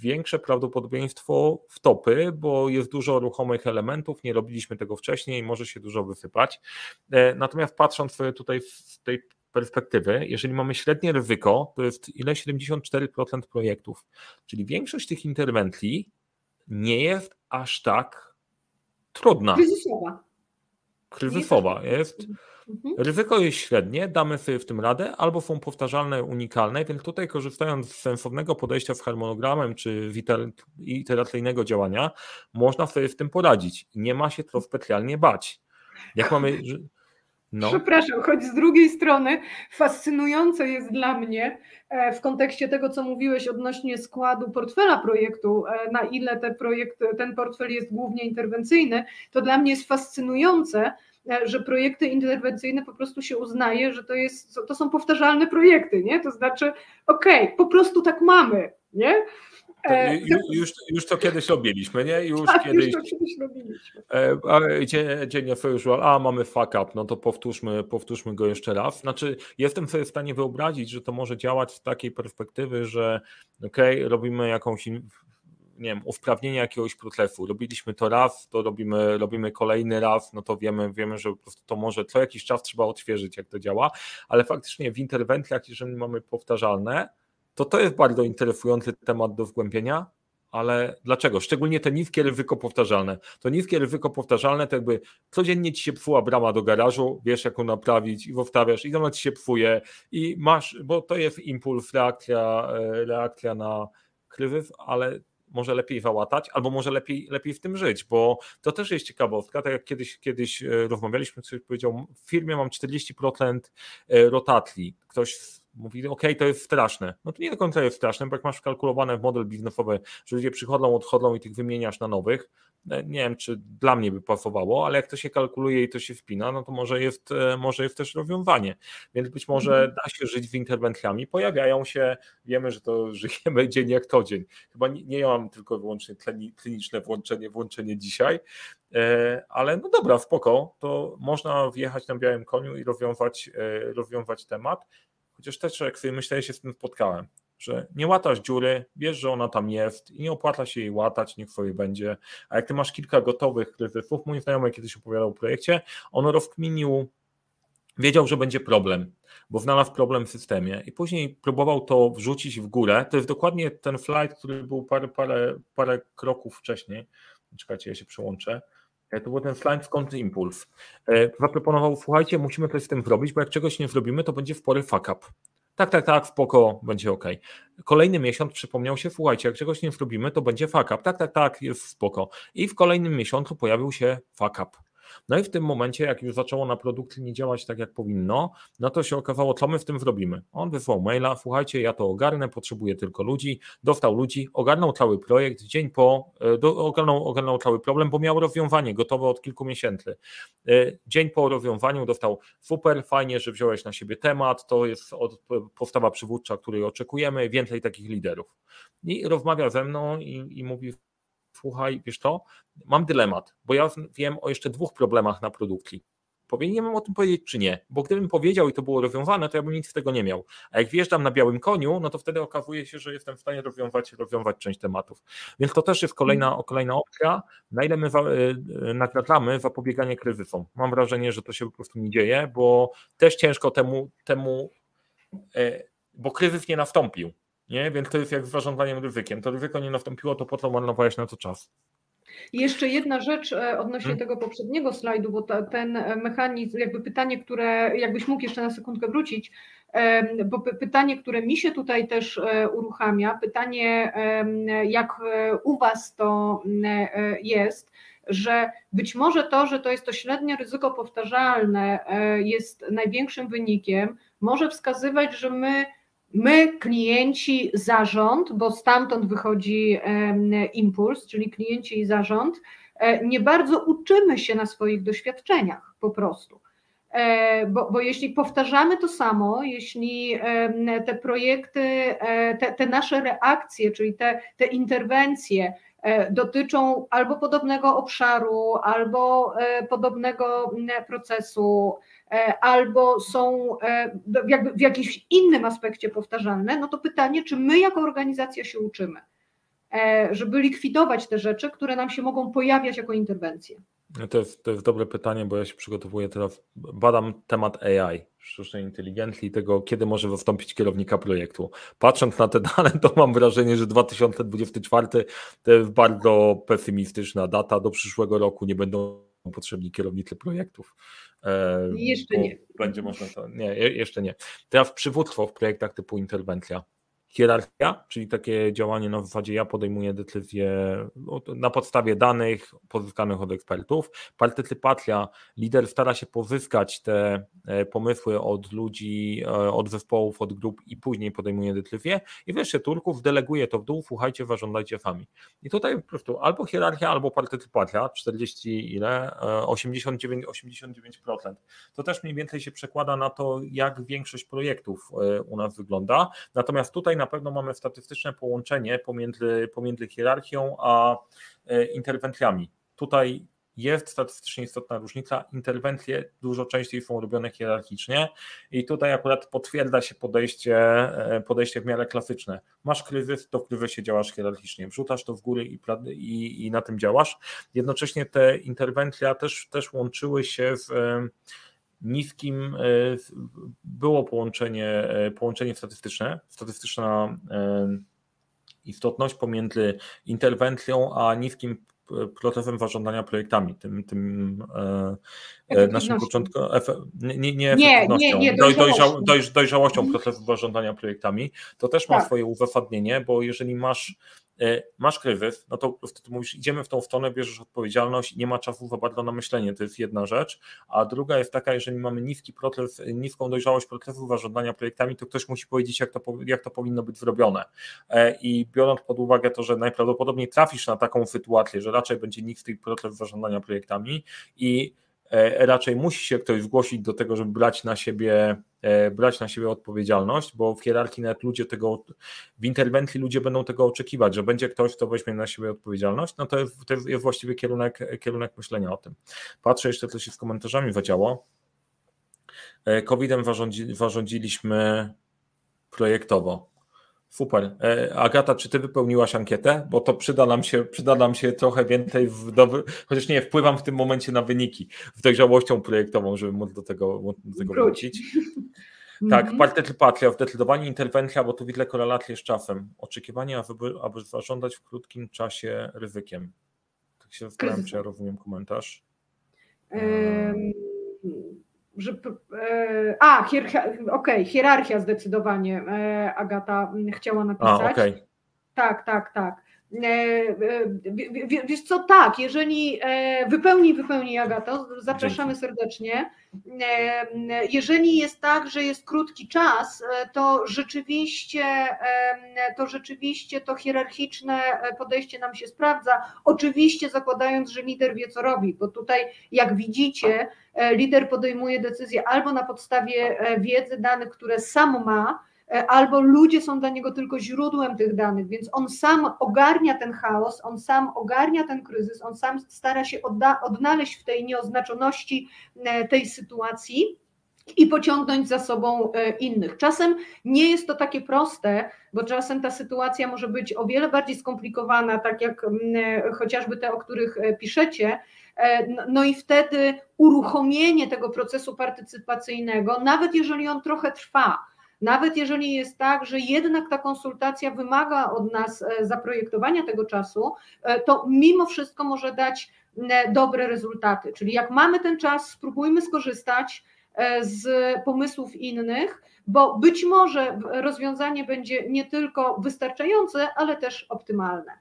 większe prawdopodobieństwo wtopy, bo jest dużo ruchomych elementów, nie robiliśmy tego wcześniej, może się dużo wysypać. Natomiast patrząc sobie tutaj z tej perspektywy, jeżeli mamy średnie ryzyko, to jest ile 74% projektów, czyli większość tych interwencji nie jest aż tak trudna. Kryzysowa. Kryzysowa jest. Mhm. Ryzyko jest średnie, damy sobie w tym radę, albo są powtarzalne, unikalne, więc tutaj korzystając z sensownego podejścia z harmonogramem czy iteracyjnego działania, można sobie w tym poradzić. Nie ma się to specjalnie bać. Jak mamy no. Przepraszam, choć z drugiej strony fascynujące jest dla mnie e, w kontekście tego, co mówiłeś odnośnie składu portfela projektu, e, na ile te projekt, ten portfel jest głównie interwencyjny, to dla mnie jest fascynujące, e, że projekty interwencyjne po prostu się uznaje, że to, jest, to są powtarzalne projekty, nie? To znaczy, okej, okay, po prostu tak mamy, nie? E, już, już to kiedyś robiliśmy, nie? Już tak, kiedyś. Już to kiedyś robiliśmy. E, dzień usual, a mamy fuck up, no to powtórzmy, powtórzmy go jeszcze raz. Znaczy, jestem sobie w stanie wyobrazić, że to może działać z takiej perspektywy, że okej, okay, robimy jakąś nie wiem, usprawnienie jakiegoś procesu. Robiliśmy to raz, to robimy, robimy kolejny raz, no to wiemy, wiemy, że po prostu to może co jakiś czas trzeba odświeżyć, jak to działa, ale faktycznie w interwencjach, jeżeli mamy powtarzalne, to to jest bardzo interesujący temat do zgłębienia, ale dlaczego? Szczególnie te niskie ryzyko powtarzalne. To niskie ryzyko powtarzalne to jakby codziennie ci się psuła brama do garażu, wiesz jak ją naprawić i powtarzasz i ona ci się psuje i masz, bo to jest impuls, reakcja, e, reakcja na kryzys, ale może lepiej załatać, albo może lepiej, lepiej w tym żyć, bo to też jest ciekawostka, tak jak kiedyś, kiedyś e, rozmawialiśmy, ktoś powiedział, w firmie mam 40% e, rotacji, ktoś mówi, ok, to jest straszne. No to nie do końca jest straszne, bo jak masz wkalkulowane w model biznesowy, że ludzie przychodzą, odchodzą i tych wymieniasz na nowych, e, nie wiem, czy dla mnie by pasowało, ale jak to się kalkuluje i to się wpina, no to może jest, e, może jest też rozwiązanie. Więc być może mhm. da się żyć z interwencjami. Pojawiają się, wiemy, że to [LAUGHS] żyjemy dzień jak to dzień. Chyba nie, nie mam tylko wyłącznie kliniczne włączenie, włączenie dzisiaj, e, ale no dobra, spoko, to można wjechać na białym koniu i rozwiązać, rozwiązać temat. Chociaż też jak sobie myślę, się z tym spotkałem, że nie łatasz dziury, wiesz, że ona tam jest i nie opłaca się jej łatać, niech sobie będzie. A jak ty masz kilka gotowych kryzysów, mój znajomy kiedyś opowiadał o projekcie, on rozkminił, wiedział, że będzie problem, bo znalazł problem w systemie i później próbował to wrzucić w górę. To jest dokładnie ten flight, który był parę, parę, parę kroków wcześniej. Czekajcie, ja się przełączę. E, to był ten w konty impuls. E, zaproponował, słuchajcie, musimy coś z tym zrobić, bo jak czegoś nie zrobimy, to będzie w pory fuck up. Tak, tak, tak, spoko, będzie ok. Kolejny miesiąc przypomniał się, słuchajcie, jak czegoś nie zrobimy, to będzie fuck up. Tak, tak, tak, jest spoko. I w kolejnym miesiącu pojawił się fuck up. No i w tym momencie, jak już zaczęło na produkcji nie działać tak, jak powinno, no to się okazało, co my w tym zrobimy. On wysłał maila, słuchajcie, ja to ogarnę, potrzebuję tylko ludzi, dostał ludzi, ogarnął cały projekt, dzień po, e, do, ogarnął, ogarnął cały problem, bo miał rozwiązanie gotowe od kilku miesięcy. E, dzień po rozwiązaniu dostał super, fajnie, że wziąłeś na siebie temat, to jest od, postawa przywódcza, której oczekujemy, więcej takich liderów. I rozmawia ze mną i, i mówi, słuchaj, wiesz to, mam dylemat, bo ja wiem o jeszcze dwóch problemach na produkcji. Powinienem o tym powiedzieć, czy nie? Bo gdybym powiedział i to było rozwiązane, to ja bym nic z tego nie miał. A jak wjeżdżam na białym koniu, no to wtedy okazuje się, że jestem w stanie rozwiązać, rozwiązać część tematów. Więc to też jest kolejna, kolejna opcja, na ile my y, nagradzamy zapobieganie kryzysom. Mam wrażenie, że to się po prostu nie dzieje, bo też ciężko temu, temu bo kryzys nie nastąpił, nie? więc to jest jak z zarządzaniem ryzykiem. To ryzyko nie nastąpiło, to po co marnowałeś na to czas? Jeszcze jedna rzecz e, odnośnie hmm. tego poprzedniego slajdu, bo ta, ten e, mechanizm, jakby pytanie, które jakbyś mógł jeszcze na sekundkę wrócić, bo pytanie, które mi się tutaj też e, uruchamia, pytanie, jak u Was to jest, że być może to, że to jest to średnie ryzyko powtarzalne, jest największym wynikiem, może wskazywać, że my My, klienci, zarząd, bo stamtąd wychodzi impuls, czyli klienci i zarząd, e, nie bardzo uczymy się na swoich doświadczeniach po prostu. E, bo, bo jeśli powtarzamy to samo, jeśli te projekty, e, te, te nasze reakcje, czyli te, te interwencje dotyczą albo podobnego obszaru, albo podobnego procesu, albo są e, jakby w jakimś innym aspekcie powtarzalne, no to pytanie, czy my jako organizacja się uczymy, e, żeby likwidować te rzeczy, które nam się mogą pojawiać jako interwencje. To jest, to jest dobre pytanie, bo ja się przygotowuję teraz, badam temat AI, sztucznej inteligencji i tego, kiedy może wystąpić kierownika projektu. Patrząc na te dane, to mam wrażenie, że 2024 to jest bardzo pesymistyczna data. Do przyszłego roku nie będą potrzebni kierownicy projektów. E, jeszcze nie. Będzie można to. Nie, jeszcze nie. Teraz przywództwo w projektach typu interwencja hierarchia, czyli takie działanie na zasadzie ja podejmuję decyzję na podstawie danych pozyskanych od ekspertów. Partycypacja, lider stara się pozyskać te e, pomysły od ludzi, e, od zespołów, od grup i później podejmuje decyzję i wreszcie Turków deleguje to w dół, słuchajcie, zażądajcie sami. I tutaj po prostu albo hierarchia, albo partycypacja, 40 ile, 89, e, 89%. To też mniej więcej się przekłada na to, jak większość projektów u nas wygląda. Natomiast tutaj na pewno mamy statystyczne połączenie pomiędzy, pomiędzy hierarchią a e, interwencjami. Tutaj jest statystycznie istotna różnica. Interwencje dużo częściej są robione hierarchicznie i tutaj akurat potwierdza się podejście, e, podejście w miarę klasyczne. Masz kryzys, to w kryzysie działasz hierarchicznie, wrzucasz to w góry i, i, i na tym działasz. Jednocześnie te interwencje też, też łączyły się w niskim e, było połączenie, e, połączenie statystyczne, statystyczna e, istotność pomiędzy interwencją a niskim procesem zarządzania projektami, tym, tym e, naszym początku, nie, nie, nie, nie, nie dojrzałością, dojrza, dojrzałością. procesu zarządzania projektami, to też ma tak. swoje uzasadnienie, bo jeżeli masz masz kryzys, no to wtedy mówisz, idziemy w tą stronę, bierzesz odpowiedzialność, nie ma czasu za bardzo na myślenie, to jest jedna rzecz, a druga jest taka, jeżeli mamy niski proces, niską dojrzałość procesu zarządzania projektami, to ktoś musi powiedzieć, jak to, jak to powinno być zrobione. E, i biorąc pod uwagę to, że najprawdopodobniej trafisz na taką sytuację, że raczej będzie niski proces zarządzania projektami i E, raczej musi się ktoś zgłosić do tego, żeby brać na siebie, e, brać na siebie odpowiedzialność, bo w hierarchii nawet ludzie tego, w interwencji ludzie będą tego oczekiwać, że będzie ktoś, kto weźmie na siebie odpowiedzialność, no to jest, to jest właściwie kierunek, kierunek myślenia o tym. Patrzę jeszcze, co się z komentarzami zadziało. E, COVID-em zarządzi, zarządziliśmy projektowo. Super. E, Agata, czy ty wypełniłaś ankietę? Bo to przyda nam się, przyda nam się trochę więcej, w, do, chociaż nie, wpływam w tym momencie na wyniki, w dojrzałością projektową, żeby móc do tego, do tego wrócić. Tak, mm -hmm. partycypacja, zdecydowanie interwencja, bo tu widzę korelację z czasem. Oczekiwanie, aby, aby zażądać w krótkim czasie ryzykiem. Tak się zastanawiam, czy ja [LAUGHS] rozumiem komentarz. Um że, e, a, okej, okay, hierarchia zdecydowanie e, Agata chciała napisać. A, okay. Tak, tak, tak. E, wiesz co, tak, jeżeli wypełni, wypełni Agato, zapraszamy serdecznie. Jeżeli jest tak, że jest krótki czas, to rzeczywiście to rzeczywiście to hierarchiczne podejście nam się sprawdza. Oczywiście zakładając, że lider wie co robi, bo tutaj jak widzicie, lider podejmuje decyzje albo na podstawie wiedzy, danych, które sam ma, E, albo ludzie są dla niego tylko źródłem tych danych, więc on sam ogarnia ten chaos, on sam ogarnia ten kryzys, on sam stara się odnaleźć w tej nieoznaczoności e, tej sytuacji i pociągnąć za sobą e, innych. Czasem nie jest to takie proste, bo czasem ta sytuacja może być o wiele bardziej skomplikowana, tak jak chociażby te, o których piszecie. No, no i wtedy uruchomienie tego procesu partycypacyjnego, nawet jeżeli on trochę trwa, Nawet jeżeli jest tak, że jednak ta konsultacja wymaga od nas zaprojektowania tego czasu, to mimo wszystko może dać dobre rezultaty. Czyli jak mamy ten czas, spróbujmy skorzystać z pomysłów innych, bo być może rozwiązanie będzie nie tylko wystarczające, ale też optymalne.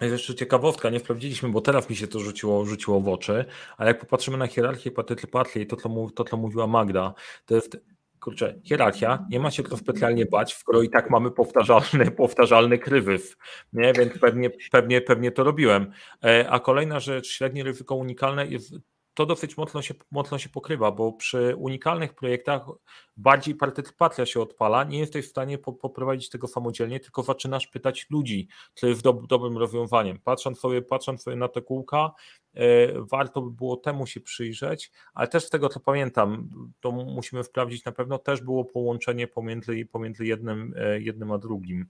Jest jeszcze ciekawostka, nie sprawdziliśmy, bo teraz mi się to rzuciło, rzuciło w oczy, ale jak popatrzymy na hierarchię Patry to, to, to, co mówiła Magda, to jest kurczę, hierarchia, nie ma się to specjalnie bać, skoro i tak mamy powtarzalny, powtarzalny kryzys, nie? więc pewnie, pewnie, pewnie to robiłem. E, a kolejna rzecz, średnie ryzyko unikalne jest to dosyć mocno się, mocno się pokrywa, bo przy unikalnych projektach bardziej partycypacja się odpala, nie jesteś w stanie poprowadzić tego samodzielnie, tylko zaczynasz pytać ludzi, co jest dob dobrym rozwiązaniem. Patrząc sobie, patrząc sobie na te kółka, warto by było temu się przyjrzeć, ale też z tego co pamiętam, to musimy sprawdzić na pewno, też było połączenie pomiędzy, pomiędzy jednym, yy, jednym a drugim.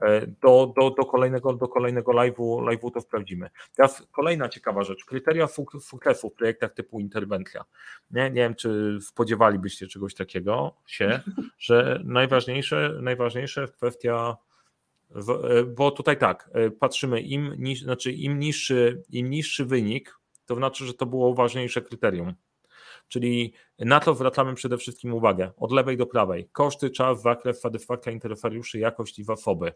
E, do, do, do kolejnego, do kolejnego live'u, to sprawdzimy. Teraz kolejna ciekawa rzecz, kryteria sukcesu w projektach typu interwencja. Nie, nie wiem, czy spodziewalibyście czegoś takiego się, że najważniejsze, najważniejsze kwestia e, bo tutaj tak, e, patrzymy, im, niż, znaczy im, niższy, im niższy wynik, to znaczy, że to było ważniejsze kryterium. Czyli na to zwracamy przede wszystkim uwagę, od lewej do prawej. Koszty, czas, zakres, satysfakcja interesariuszy, jakość i zasoby.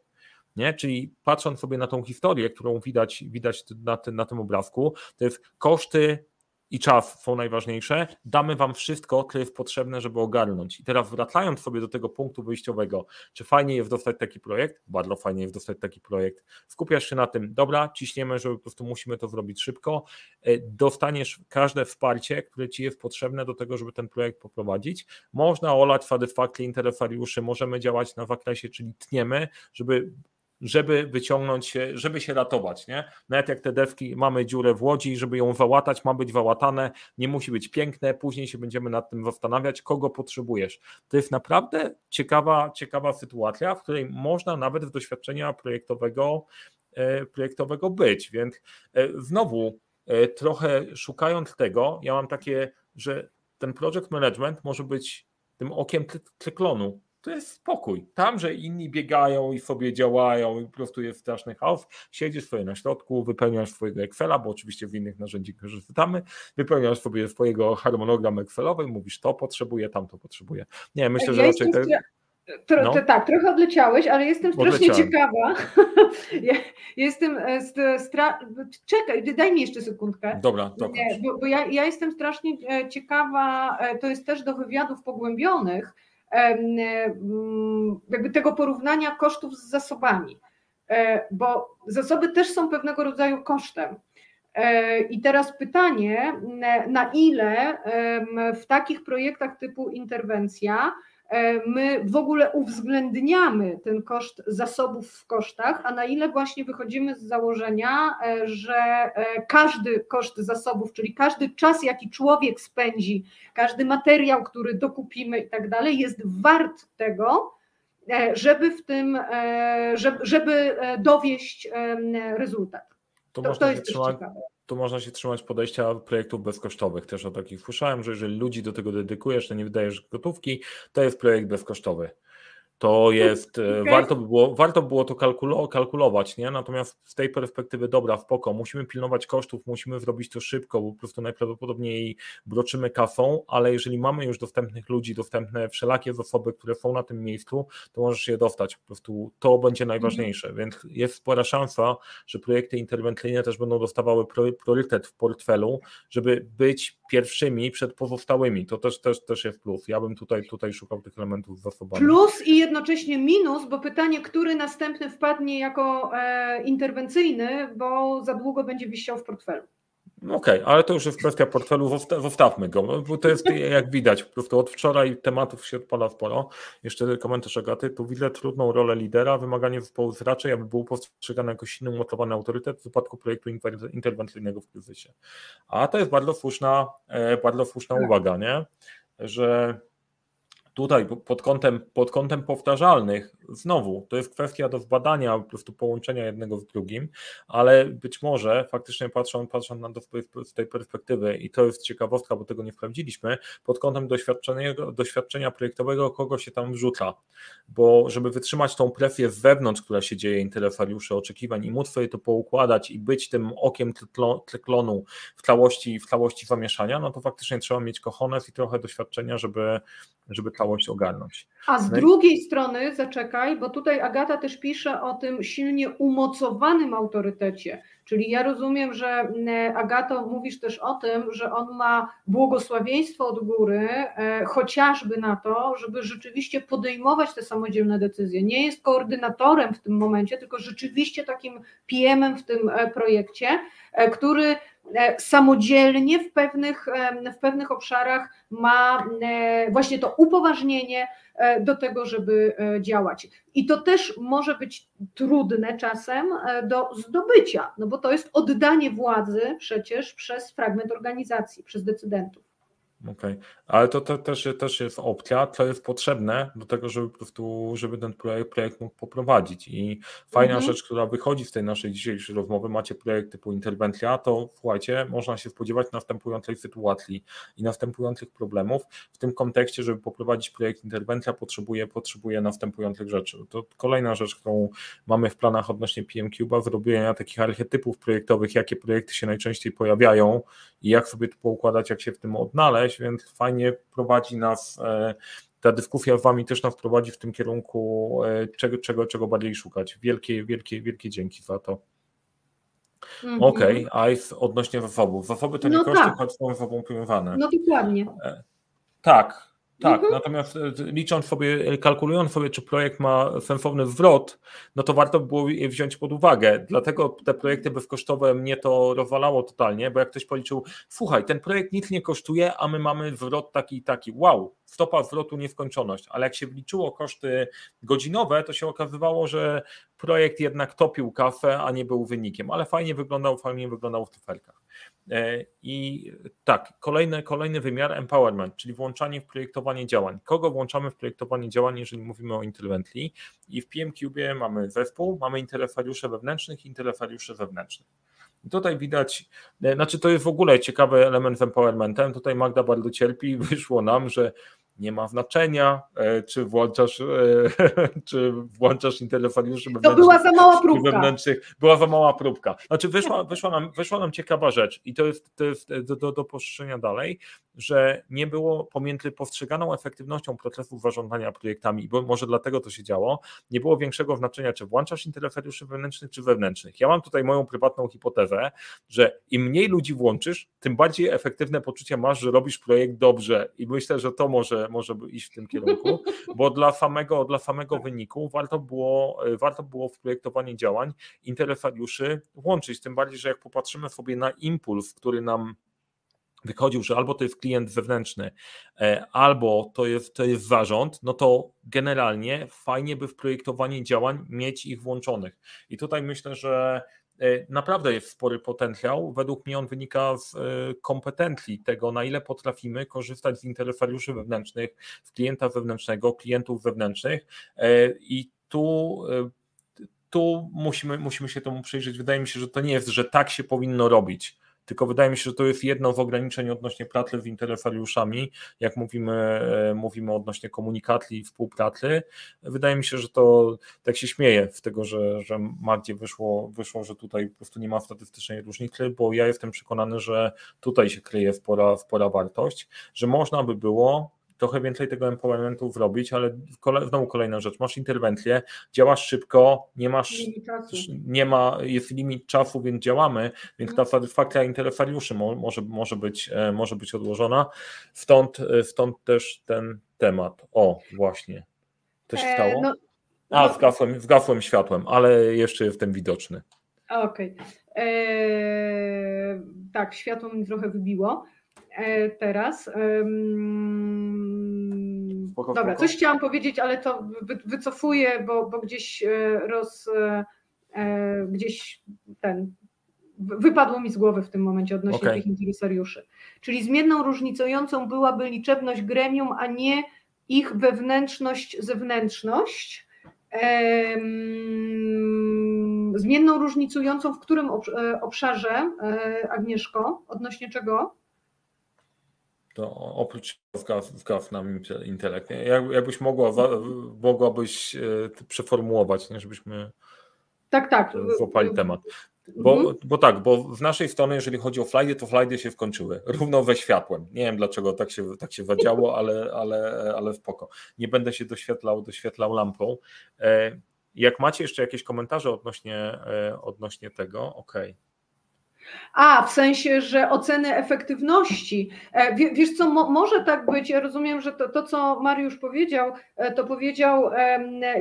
Nie? Czyli patrząc sobie na tą historię, którą widać, widać na, tym, na tym obrazku, to jest koszty i czas są najważniejsze. Damy Wam wszystko, co jest potrzebne, żeby ogarnąć. I teraz wracając sobie do tego punktu wyjściowego, czy fajnie jest dostać taki projekt? Bardzo fajnie jest dostać taki projekt. Skupiasz się na tym, dobra, ciśniemy, że po prostu musimy to zrobić szybko. E, dostaniesz każde wsparcie, które Ci jest potrzebne do tego, żeby ten projekt poprowadzić. Można olać satysfakcję interesariuszy, możemy działać na zakresie, czyli tniemy, żeby żeby wyciągnąć się, żeby się ratować. Nie? Nawet jak te dewki, mamy dziurę w łodzi, żeby ją załatać, ma być załatane, nie musi być piękne, później się będziemy nad tym zastanawiać, kogo potrzebujesz. To jest naprawdę ciekawa, ciekawa sytuacja, w której można nawet w doświadczenia projektowego, e, projektowego być, więc e, znowu e, trochę szukając tego, ja mam takie, że ten project management może być tym okiem cyklonu, to jest spokój. Tam, że inni biegają i sobie działają i po prostu jest straszny chaos, siedzisz sobie na środku, wypełniasz swojego Excela, bo oczywiście w innych narzędzi korzystamy, wypełniasz sobie swojego harmonogram Excelowy mówisz to potrzebuję, tamto potrzebuję. Nie, myślę, że raczej... Te... Tro, no. Tak, trochę odleciałeś, ale jestem strasznie Odleciałem. ciekawa. [LAUGHS] ja, jestem. E, stra... Czekaj, daj mi jeszcze sekundkę. Dobra, dobra. Bo, bo ja, ja jestem strasznie e, ciekawa, e, to jest też do wywiadów pogłębionych, jakby tego porównania kosztów z zasobami, e, bo zasoby też są pewnego rodzaju kosztem. E, I teraz pytanie, na ile w takich projektach typu interwencja my w ogóle uwzględniamy ten koszt zasobów w kosztach, a na ile właśnie wychodzimy z założenia, e, że e, każdy koszt zasobów, czyli każdy czas, jaki człowiek spędzi, każdy materiał, który dokupimy i tak dalej, jest wart tego, żeby w tym, żeby, żeby dowieść rezultat. To, to, to jest ciekawe tu można się trzymać podejścia projektów bezkosztowych. Też o takich słyszałem, że jeżeli ludzi do tego dedykujesz, to nie wydajesz gotówki, to jest projekt bezkosztowy to jest, e, okay. warto, by było, warto było to kalkulo, kalkulować, nie? Natomiast z tej perspektywy, dobra, spoko, musimy pilnować kosztów, musimy zrobić to szybko, bo po prostu najprawdopodobniej broczymy kasą, ale jeżeli mamy już dostępnych ludzi, dostępne wszelakie zasoby, które są na tym miejscu, to możesz je dostać, po prostu to będzie najważniejsze, mm. więc jest spora szansa, że projekty interwencyjne też będą dostawały priorytet w portfelu, żeby być pierwszymi przed pozostałymi, to też, też, też jest plus, ja bym tutaj, tutaj szukał tych elementów zasobami. Plus i jednocześnie minus, bo pytanie, który następny wpadnie jako e, interwencyjny, bo za długo będzie wisiał w portfelu. No okej, okay, ale to już jest kwestia portfelu, zostawmy go, bo to jest jak widać, po prostu od wczoraj tematów się odpala sporo. Jeszcze komentarz Agaty, tu widzę trudną rolę lidera, wymaganie zespołu jest raczej, aby był postrzegany jako silny, umocowany autorytet w wypadku projektu interwencyjnego w kryzysie. A to jest bardzo słuszna, e, bardzo słuszna tak. uwaga, nie? że tutaj pod kątem, pod kątem powtarzalnych znowu, to jest kwestia do zbadania, po prostu połączenia jednego z drugim, ale być może faktycznie patrząc, patrząc na to z tej perspektywy i to jest ciekawostka, bo tego nie sprawdziliśmy, pod kątem doświadczenia, doświadczenia projektowego, kogo się tam wrzuca, bo żeby wytrzymać tą presję z wewnątrz, która się dzieje, interesariuszy, oczekiwań i móc sobie to poukładać i być tym okiem tleklonu w całości, w całości zamieszania, no to faktycznie trzeba mieć kochones i trochę doświadczenia, żeby, żeby całość ogarnąć. A z no drugiej strony, zaczekaj, bo tutaj Agata też pisze o tym silnie umocowanym autorytecie, czyli ja rozumiem, że Agato mówisz też o tym, że on ma błogosławieństwo od góry, e, chociażby na to, żeby rzeczywiście podejmować te samodzielne decyzje. Nie jest koordynatorem w tym momencie, tylko rzeczywiście takim PM-em w tym e, projekcie, e, który samodzielnie w pewnych, w pewnych obszarach ma właśnie to upoważnienie do tego, żeby działać. I to też może być trudne czasem do zdobycia, no bo to jest oddanie władzy przecież przez fragment organizacji, przez decydentów. Okej, okay. ale to, to też, też jest opcja, to jest potrzebne do tego, żeby po prostu, żeby ten projekt, projekt mógł poprowadzić. I fajna mhm. rzecz, która wychodzi z tej naszej dzisiejszej rozmowy, macie projekt typu interwencja, to słuchajcie, można się spodziewać następującej sytuacji i następujących problemów. W tym kontekście, żeby poprowadzić projekt interwencja, potrzebuje, potrzebuje następujących rzeczy. To kolejna rzecz, którą mamy w planach odnośnie PMCube'a, zrobienia takich archetypów projektowych, jakie projekty się najczęściej pojawiają i jak sobie to poukładać, jak się w tym odnaleźć więc fajnie prowadzi nas e, ta dyskusja z Wami też nas prowadzi w tym kierunku, e, czego, czego, czego bardziej szukać. Wielkie, wielkie, wielkie dzięki za to. Mm -hmm. Okej, okay, a odnośnie wafobów. Wafoby to nie no koszty, tak. choć są wafobą pojmowane. No dokładnie. E, tak, tak, mhm. natomiast e, licząc sobie, kalkulując sobie, czy projekt ma sensowny zwrot, no to warto było je wziąć pod uwagę. Dlatego te projekty bezkosztowe mnie to rozwalało totalnie, bo jak ktoś policzył, słuchaj, ten projekt nic nie kosztuje, a my mamy zwrot taki i taki. Wow, stopa zwrotu nieskończoność, ale jak się wliczyło koszty godzinowe, to się okazywało, że projekt jednak topił kafę, a nie był wynikiem, ale fajnie wyglądał, fajnie wyglądał w cyferkach. E, I tak, kolejny, kolejny wymiar empowerment, czyli włączanie w projektowanie działań. Kogo włączamy w projektowanie działań, jeżeli mówimy o Intervently? I w PMCube mamy zespół, mamy interesariusze wewnętrznych i interesariusze wewnętrznych. I tutaj widać, e, znaczy to jest w ogóle ciekawy element z empowermentem. Tutaj Magda bardzo cierpi, [LAUGHS] wyszło nam, że nie ma znaczenia, e, czy włączasz, e, [LAUGHS] czy włączasz interferiuszy To była za mała próbka. Wewnętrznych. Była za mała próbka. Znaczy wyszła, wyszła, nam, wyszła nam ciekawa rzecz i to jest, to jest do, do, do poszerzenia dalej, że nie było pomiędzy postrzeganą efektywnością procesów zarządzania projektami, bo może dlatego to się działo, nie było większego znaczenia, czy włączasz interferiuszy wewnętrznych, czy wewnętrznych. Ja mam tutaj moją prywatną hipotezę, że im mniej ludzi włączysz, tym bardziej efektywne poczucie masz, że robisz projekt dobrze i myślę, że to może może iść w tym kierunku, bo dla samego, dla samego wyniku warto było, warto było w projektowaniu działań interesariuszy włączyć, tym bardziej, że jak popatrzymy sobie na impuls, który nam wychodził, że albo to jest klient wewnętrzny, e, albo to jest, to jest zarząd, no to generalnie fajnie by w projektowaniu działań mieć ich włączonych. I tutaj myślę, że E, naprawdę jest spory potencjał. Według mnie on wynika z e, kompetencji tego, na ile potrafimy korzystać z interesariuszy wewnętrznych, z klienta wewnętrznego, klientów wewnętrznych e, i tu tu musimy, musimy się temu przyjrzeć. Wydaje mi się, że to nie jest, że tak się powinno robić tylko wydaje mi się, że to jest jedno z ograniczeń odnośnie pracy z interferiuszami, jak mówimy, e, mówimy odnośnie komunikacji i współpracy. Wydaje mi się, że to tak się śmieje z tego, że, że Magdzie wyszło, wyszło, że tutaj po prostu nie ma statystycznej różnicy, bo ja jestem przekonany, że tutaj się kryje spora, spora wartość, że można by było trochę więcej tego empowermentu zrobić, ale znowu kolejna rzecz, masz interwencję, działasz szybko, nie masz, nie ma, jest limit czasu, więc działamy, więc ta mhm. satysfakcja interesariuszy może, może, być, e, może być odłożona, stąd, e, stąd też ten temat. O, właśnie. Coś e, stało? No, A, no, zgasłem, zgasłem światłem, ale jeszcze jestem widoczny. Okej. Okay. Eee, tak, światło mi trochę wybiło. E, teraz. Spoko, Dobra, coś chciałam powiedzieć, ale to wycofuję, bo, bo gdzieś e, roz, e, gdzieś ten wypadło mi z głowy w tym momencie odnośnie okay. tych interesariuszy. Czyli zmienną różnicującą byłaby liczebność gremium, a nie ich wewnętrzność, zewnętrzność. zmienną różnicującą w którym obszarze, Agnieszko, odnośnie czego? To oprócz wkaw nam intelekt. Jak, jakbyś mogła, mogłabyś przeformułować, nie? żebyśmy tak, tak. złapali temat. Bo, mhm. bo tak, bo w naszej stronie, jeżeli chodzi o flajdy, to flajdy się skończyły. Równo we światłem. Nie wiem dlaczego tak się, tak się wadziało, ale, ale, ale spoko. Nie będę się doświetlał, doświetlał lampą. E, jak macie jeszcze jakieś komentarze odnośnie, e, odnośnie tego, ok. A, w sensie, że oceny efektywności. E, wiesz co, może tak być, ja rozumiem, że to, to, co Mariusz powiedział, e, to powiedział,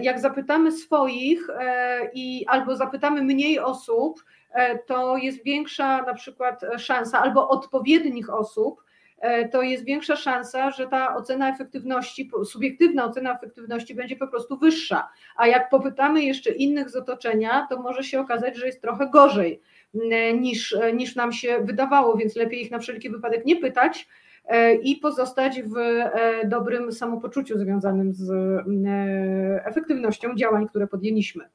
jak zapytamy swoich e, i albo zapytamy mniej osób, to jest większa na przykład szansa, albo odpowiednich osób, to jest większa szansa, że ta ocena efektywności, subiektywna ocena efektywności będzie po prostu wyższa. A jak popytamy jeszcze innych z otoczenia, to może się okazać, że jest trochę gorzej. E, niż, e, niż nam się wydawało, więc lepiej ich na wszelki wypadek nie pytać e, i pozostać w dobrym samopoczuciu związanym z efektywnością działań, które podjęliśmy.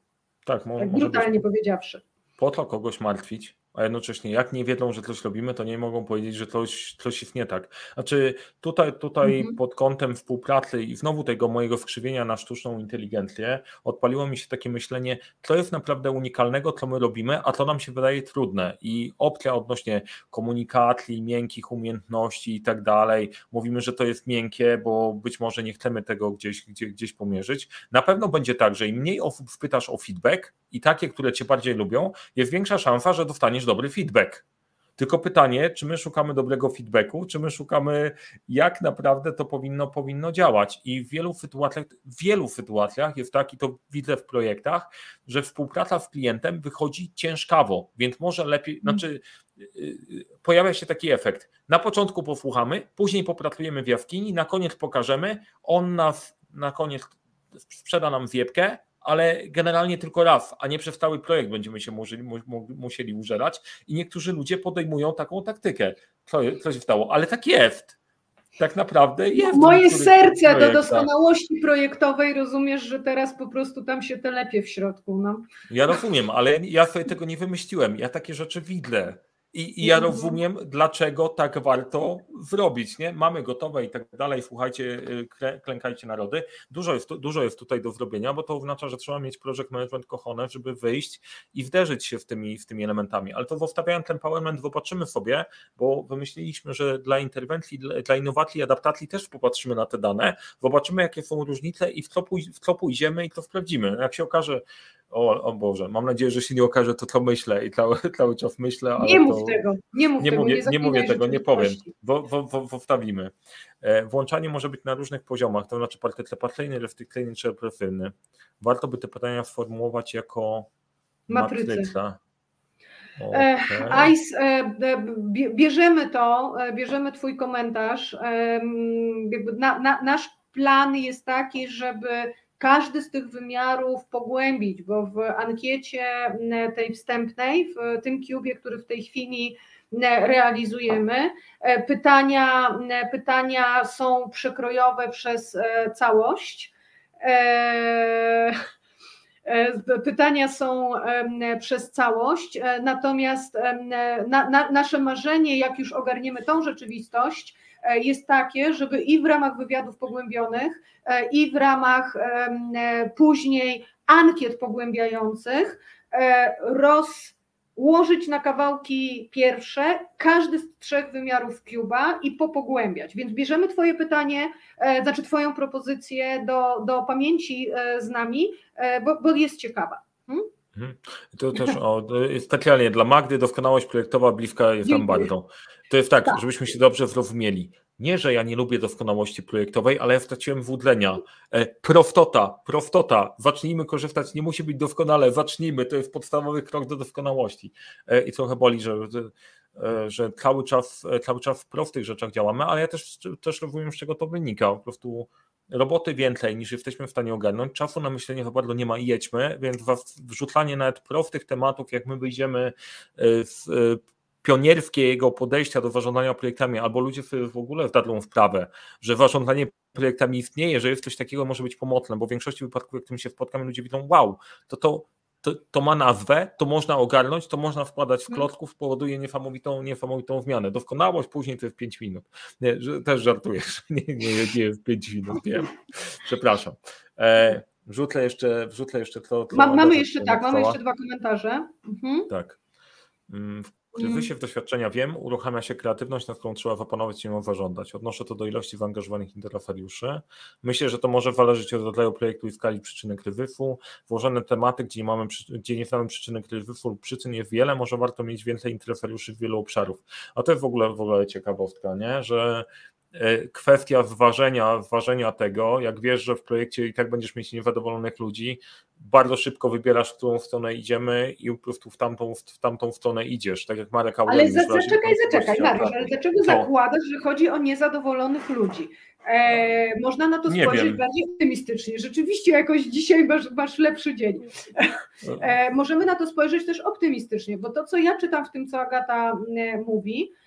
Tak, może, tak brutalnie może powiedziawszy. Po to kogoś martwić, a jednocześnie jak nie wiedzą, że coś robimy, to nie mogą powiedzieć, że coś, coś jest nie tak. Znaczy tutaj, tutaj mhm. pod kątem współpracy i znowu tego mojego skrzywienia na sztuczną inteligencję odpaliło mi się takie myślenie, co jest naprawdę unikalnego, co my robimy, a to nam się wydaje trudne i opcja odnośnie komunikacji, miękkich umiejętności i tak dalej, mówimy, że to jest miękkie, bo być może nie chcemy tego gdzieś, gdzieś, gdzieś pomierzyć. Na pewno będzie tak, że im mniej osób spytasz o feedback i takie, które cię bardziej lubią, jest większa szansa, że dostaniesz dobry feedback. Tylko pytanie, czy my szukamy dobrego feedbacku, czy my szukamy, jak naprawdę to powinno, powinno działać. I w wielu sytuacjach, w wielu sytuacjach jest tak, i to widzę w projektach, że współpraca z klientem wychodzi ciężkawo, więc może lepiej, mm. znaczy y, y, pojawia się taki efekt. Na początku posłuchamy, później popracujemy w jaskini, na koniec pokażemy, on nas na koniec sprzeda nam zjebkę, ale generalnie tylko raz, a nie przez cały projekt będziemy się musieli, musieli użerać i niektórzy ludzie podejmują taką taktykę. Co, co się stało? Ale tak jest. Tak naprawdę jest. Moje serce do doskonałości projektowej rozumiesz, że teraz po prostu tam się telepie w środku. No. Ja rozumiem, ale ja sobie tego nie wymyśliłem. Ja takie rzeczy widzę. I, I, ja rozumiem, dlaczego tak warto zrobić. Nie? Mamy gotowe i tak dalej. Słuchajcie, y, klękajcie narody. Dużo jest, dużo jest tutaj do zrobienia, bo to oznacza, że trzeba mieć project management kochane, żeby wyjść i wderzyć się w tymi, w tymi elementami. Ale to zostawiając ten empowerment, popatrzymy sobie, bo wymyśliliśmy, że dla interwencji, dla innowacji i adaptacji też popatrzymy na te dane, zobaczymy, jakie są różnice i w co, pój w co pójdziemy i to sprawdzimy. Jak się okaże, o, o Boże, mam nadzieję, że się nie okaże to, co myślę i cały, [LAUGHS] cały czas myślę, ale Nie mów to... tego, nie mów nie tego, mówię, nie, mówię tego, nie powiem, bo, bo. E, włączanie może być na różnych poziomach, to znaczy partycypacyjny, refleksyjny czy represywny. Warto by te pytania sformułować jako matryca. matryca. E, okay. Ice, e, bierzemy to, bierzemy Twój komentarz. Na, na, nasz plan jest taki, żeby każdy z tych wymiarów pogłębić, bo w ankiecie tej wstępnej, w tym kubie, który w tej chwili realizujemy, e, pytania, pytania są przekrojowe przez e, całość. E, pytania są przez całość, natomiast na, na, nasze marzenie, jak już ogarniemy tą rzeczywistość, jest takie, żeby i w ramach wywiadów pogłębionych, e, i w ramach e, później ankiet pogłębiających rozłożyć na kawałki pierwsze każdy z trzech wymiarów Cuba i popogłębiać. Więc bierzemy Twoje pytanie, znaczy Twoją propozycję do, do pamięci z nami, bo, bo jest ciekawa. Hmm? Mhm. To też o, specjalnie dla Magdy doskonałość projektowa bliska jest nam bardzo. To jest tak, tak, żebyśmy się dobrze zrozumieli. Nie, że ja nie lubię doskonałości projektowej, ale ja straciłem wódlenia. E, proftota, proftota, zacznijmy korzystać, nie musi być doskonale, zacznijmy, to jest podstawowy krok do doskonałości. E, I trochę boli, że, e, że cały czas, cały czas w prostych rzeczach działamy, ale ja też, też rozumiem, z czego to wynika. Po prostu roboty więcej niż jesteśmy w stanie ogarnąć, czasu na myślenie za bardzo nie ma i jedźmy, więc wrzucanie nawet prostych tematów, jak my wyjdziemy z pionierskiego podejścia do zarządzania projektami, albo ludzie w ogóle wdadzą w sprawę, że zarządzanie projektami istnieje, że jest coś takiego, może być pomocne, bo w większości wypadków, jak tym się spotkamy, ludzie widzą, wow, to to to, to, ma nazwę, to można ogarnąć, to można wkładać w mhm. klocków, powoduje niesamowitą, niesamowitą zmianę. Doskonałość później to jest 5 minut. Nie, że, też żartuję, że [LAUGHS] nie, nie, nie jest 5 minut, wiem. Przepraszam. E, wrzucę jeszcze, wrzucę jeszcze to. to Ma, mamy jeszcze tak, mamy jeszcze dwa komentarze. Mhm. Tak. Mm, kryzysie w doświadczenia wiem, uruchamia się kreatywność, nad którą trzeba zapanować i ją zażądać. Odnoszę to do ilości zaangażowanych interferiuszy. Myślę, że to może zależeć od rodzaju projektu i skali przyczyny kryzysu. Włożone tematy, gdzie nie, mamy, gdzie nie znamy przyczyny kryzysu lub przyczyn jest wiele, może warto mieć więcej interferiuszy w wielu obszarów. A to jest w ogóle, w ogóle ciekawostka, nie? że kwestia zważenia, zważenia tego, jak wiesz, że w projekcie i tak będziesz mieć niezadowolonych ludzi, bardzo szybko wybierasz, w którą stronę idziemy i po prostu w tamtą, w tamtą stronę idziesz, tak jak Marek Aureliusz. Ale zaczekaj, zaczekaj, Mariusz, ale dlaczego zakładasz, że chodzi o niezadowolonych ludzi? E, można na to spojrzeć bardziej optymistycznie. Rzeczywiście jakoś dzisiaj masz, masz lepszy dzień. [LAUGHS] E, możemy na to spojrzeć też optymistycznie, bo to, co ja czytam w tym, co Agata e, mówi, E,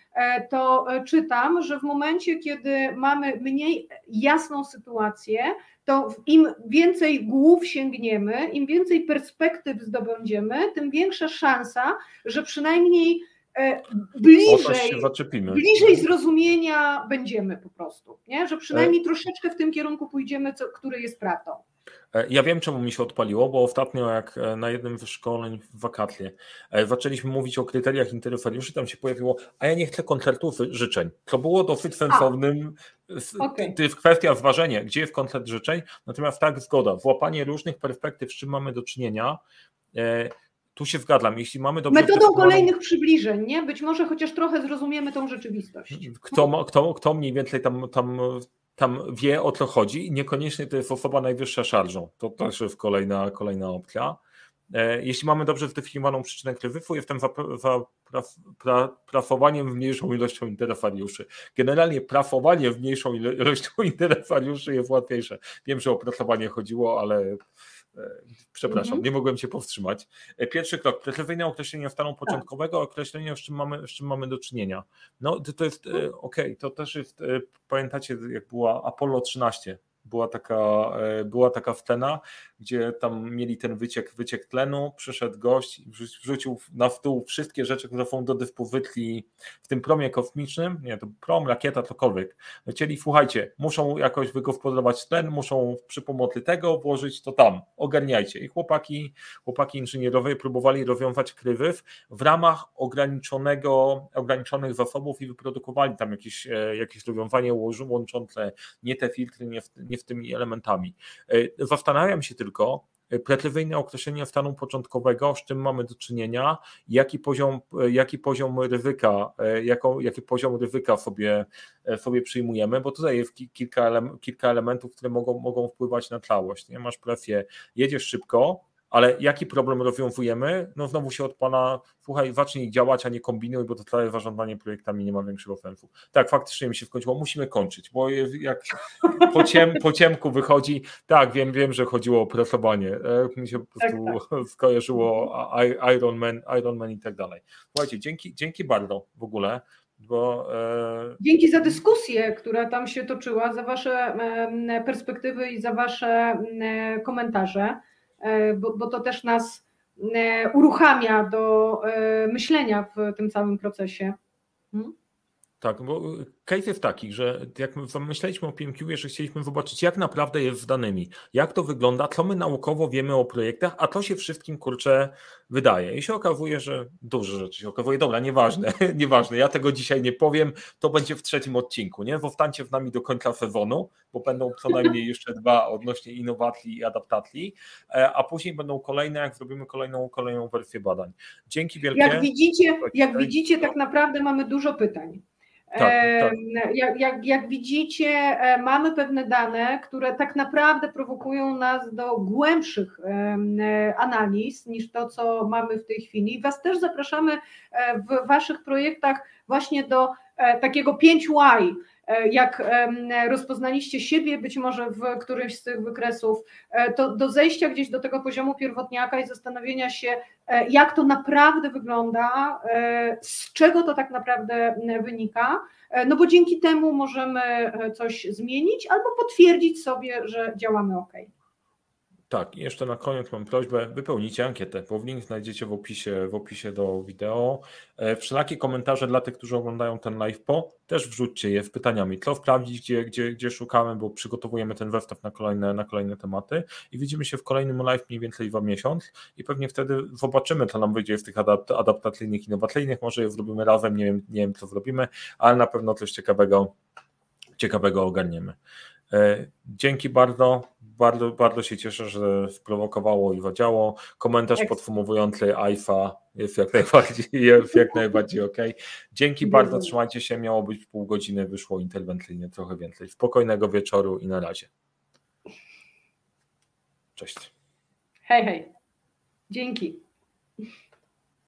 to e, czytam, że w momencie, kiedy mamy mniej jasną sytuację, to im więcej głów sięgniemy, im więcej perspektyw zdobędziemy, tym większa szansa, że przynajmniej e, bliżej, bliżej zrozumienia będziemy po prostu, nie? że przynajmniej troszeczkę w tym kierunku pójdziemy, co, który jest prawdą. E, ja wiem, czemu mi się odpaliło, bo ostatnio, jak e, na jednym ze szkoleń w wakacje e, zaczęliśmy mówić o kryteriach interferiuszy, tam się pojawiło, a ja nie chcę koncertów życzeń. To było dosyć sensownym. Okay. To jest kwestia zważenia, gdzie jest koncert życzeń, natomiast tak, zgoda. Włapanie różnych perspektyw, z czym mamy do czynienia. Tu się zgadzam, jeśli mamy dobrze. Metodą kolejnych przybliżeń, nie? Być może chociaż trochę zrozumiemy tą rzeczywistość. Kto, kto, kto mniej więcej tam, tam tam wie o co chodzi i niekoniecznie to jest osoba najwyższa szarżą. To też jest kolejna, kolejna opcja. E, jeśli mamy dobrze zdefiniowaną przyczynę kryzysu, jestem prafowaniem w mniejszą ilością interferiuszy. Generalnie prafowanie w mniejszą ilością [LAUGHS] interferiuszy jest łatwiejsze. Wiem, że o pracowanie chodziło, ale E, przepraszam, mhm. nie mogłem się powstrzymać. E, pierwszy krok, precyzyjne określenie stanu tak. początkowego, określenie, z czym mamy, z czym mamy do czynienia. No to, jest e, ok, to też jest, pamiętacie jak była Apollo 13, była taka, e, była taka scena, gdzie tam mieli ten wyciek, wyciek tlenu, przyszedł gość i wrzucił na stół wszystkie rzeczy, które do dyspozycji w tym promie kosmicznym, nie, to prom, rakieta, cokolwiek. Lecieli, słuchajcie, muszą jakoś wygospodarować tlen, muszą przy pomocy tego włożyć to tam, ogarniajcie. I chłopaki, chłopaki inżynierowie próbowali rozwiązać kryzys w ramach ograniczonego, ograniczonych zasobów i wyprodukowali tam jakieś, e, jakieś rozwiązanie łączące nie te filtry, nie, nie z tymi elementami. E, zastanawiam się tylko, e, precyzyjne określenie stanu początkowego, z czym mamy do czynienia, jaki poziom, e, jaki poziom ryzyka, jaką, jaki poziom ryzyka sobie, sobie przyjmujemy, bo tutaj jest kilka, kilka elementów, które mogą, mogą wpływać na całość. Nie? Masz presję, jedziesz szybko, ale jaki problem rozwiązujemy? No znowu się od pana, słuchaj, zacznij działać, a nie kombinuj, bo to całe zarządzanie projektami nie ma większego sensu. Tak, faktycznie mi się wkończyło, musimy kończyć, bo jak po, ciem, po ciemku wychodzi, tak, wiem, wiem, że chodziło o pracowanie, e, mi się po prostu tak, tak. [LAUGHS] skojarzyło Iron Man, Iron Man i tak dalej. Słuchajcie, dzięki, dzięki bardzo w ogóle. Bo, e... Dzięki za dyskusję, która tam się toczyła, za Wasze perspektywy i za Wasze komentarze. E, bo, bo to też nas e, uruchamia do e, myślenia w tym całym procesie. Hmm? Tak, bo case jest taki, że jak myśleliśmy o PMQ, że chcieliśmy zobaczyć, jak naprawdę jest z danymi, jak to wygląda, co my naukowo wiemy o projektach, a to się wszystkim kurczę wydaje. I się okazuje, że dużo rzeczy się okazuje. Dobra, nieważne, [LAUGHS] nieważne, ja tego dzisiaj nie powiem, to będzie w trzecim odcinku, nie? Zostańcie z nami do końca sezonu, bo będą co najmniej jeszcze dwa odnośnie innowacji i adaptacji, e, a później będą kolejne, jak zrobimy kolejną, kolejną wersję badań. Dzięki wielkie. Jak widzicie, jak widzicie, tak naprawdę mamy dużo pytań. Tak, tak. Jak, jak, jak, widzicie, e, mamy pewne dane, które tak naprawdę prowokują nas do głębszych e, analiz niż to, co mamy w tej chwili. Was też zapraszamy e, w Waszych projektach właśnie do takiego 5 Y jak rozpoznaliście siebie, być może w którymś z tych wykresów, to do zejścia gdzieś do tego poziomu pierwotniaka i zastanowienia się, jak to naprawdę wygląda, z czego to tak naprawdę wynika, no bo dzięki temu możemy coś zmienić albo potwierdzić sobie, że działamy ok. Tak, i jeszcze na koniec mam prośbę, wypełnijcie ankietę, bo link znajdziecie w opisie, w opisie do wideo. E, wszelakie komentarze dla tych, którzy oglądają ten live po, też wrzućcie je w pytaniami, co sprawdzić, gdzie, gdzie, gdzie szukamy, bo przygotowujemy ten zestaw na kolejne, na kolejne tematy i widzimy się w kolejnym live mniej więcej za miesiąc i pewnie wtedy zobaczymy, co nam wyjdzie z tych adapt adaptacyjnych, innowacyjnych, może je zrobimy razem, nie wiem, nie wiem co zrobimy, ale na pewno coś ciekawego, ciekawego ogarniemy. E, dzięki bardzo. Bardzo, bardzo się cieszę, że sprowokowało i wadziało. Komentarz tak. podsumowujący AIFA jest jak najbardziej, [LAUGHS] jest jak najbardziej ok. Dzięki bardzo, trzymajcie się. Miało być pół godziny, wyszło interwencyjnie trochę więcej. Spokojnego wieczoru i na razie. Cześć. Hej, hej. Dzięki.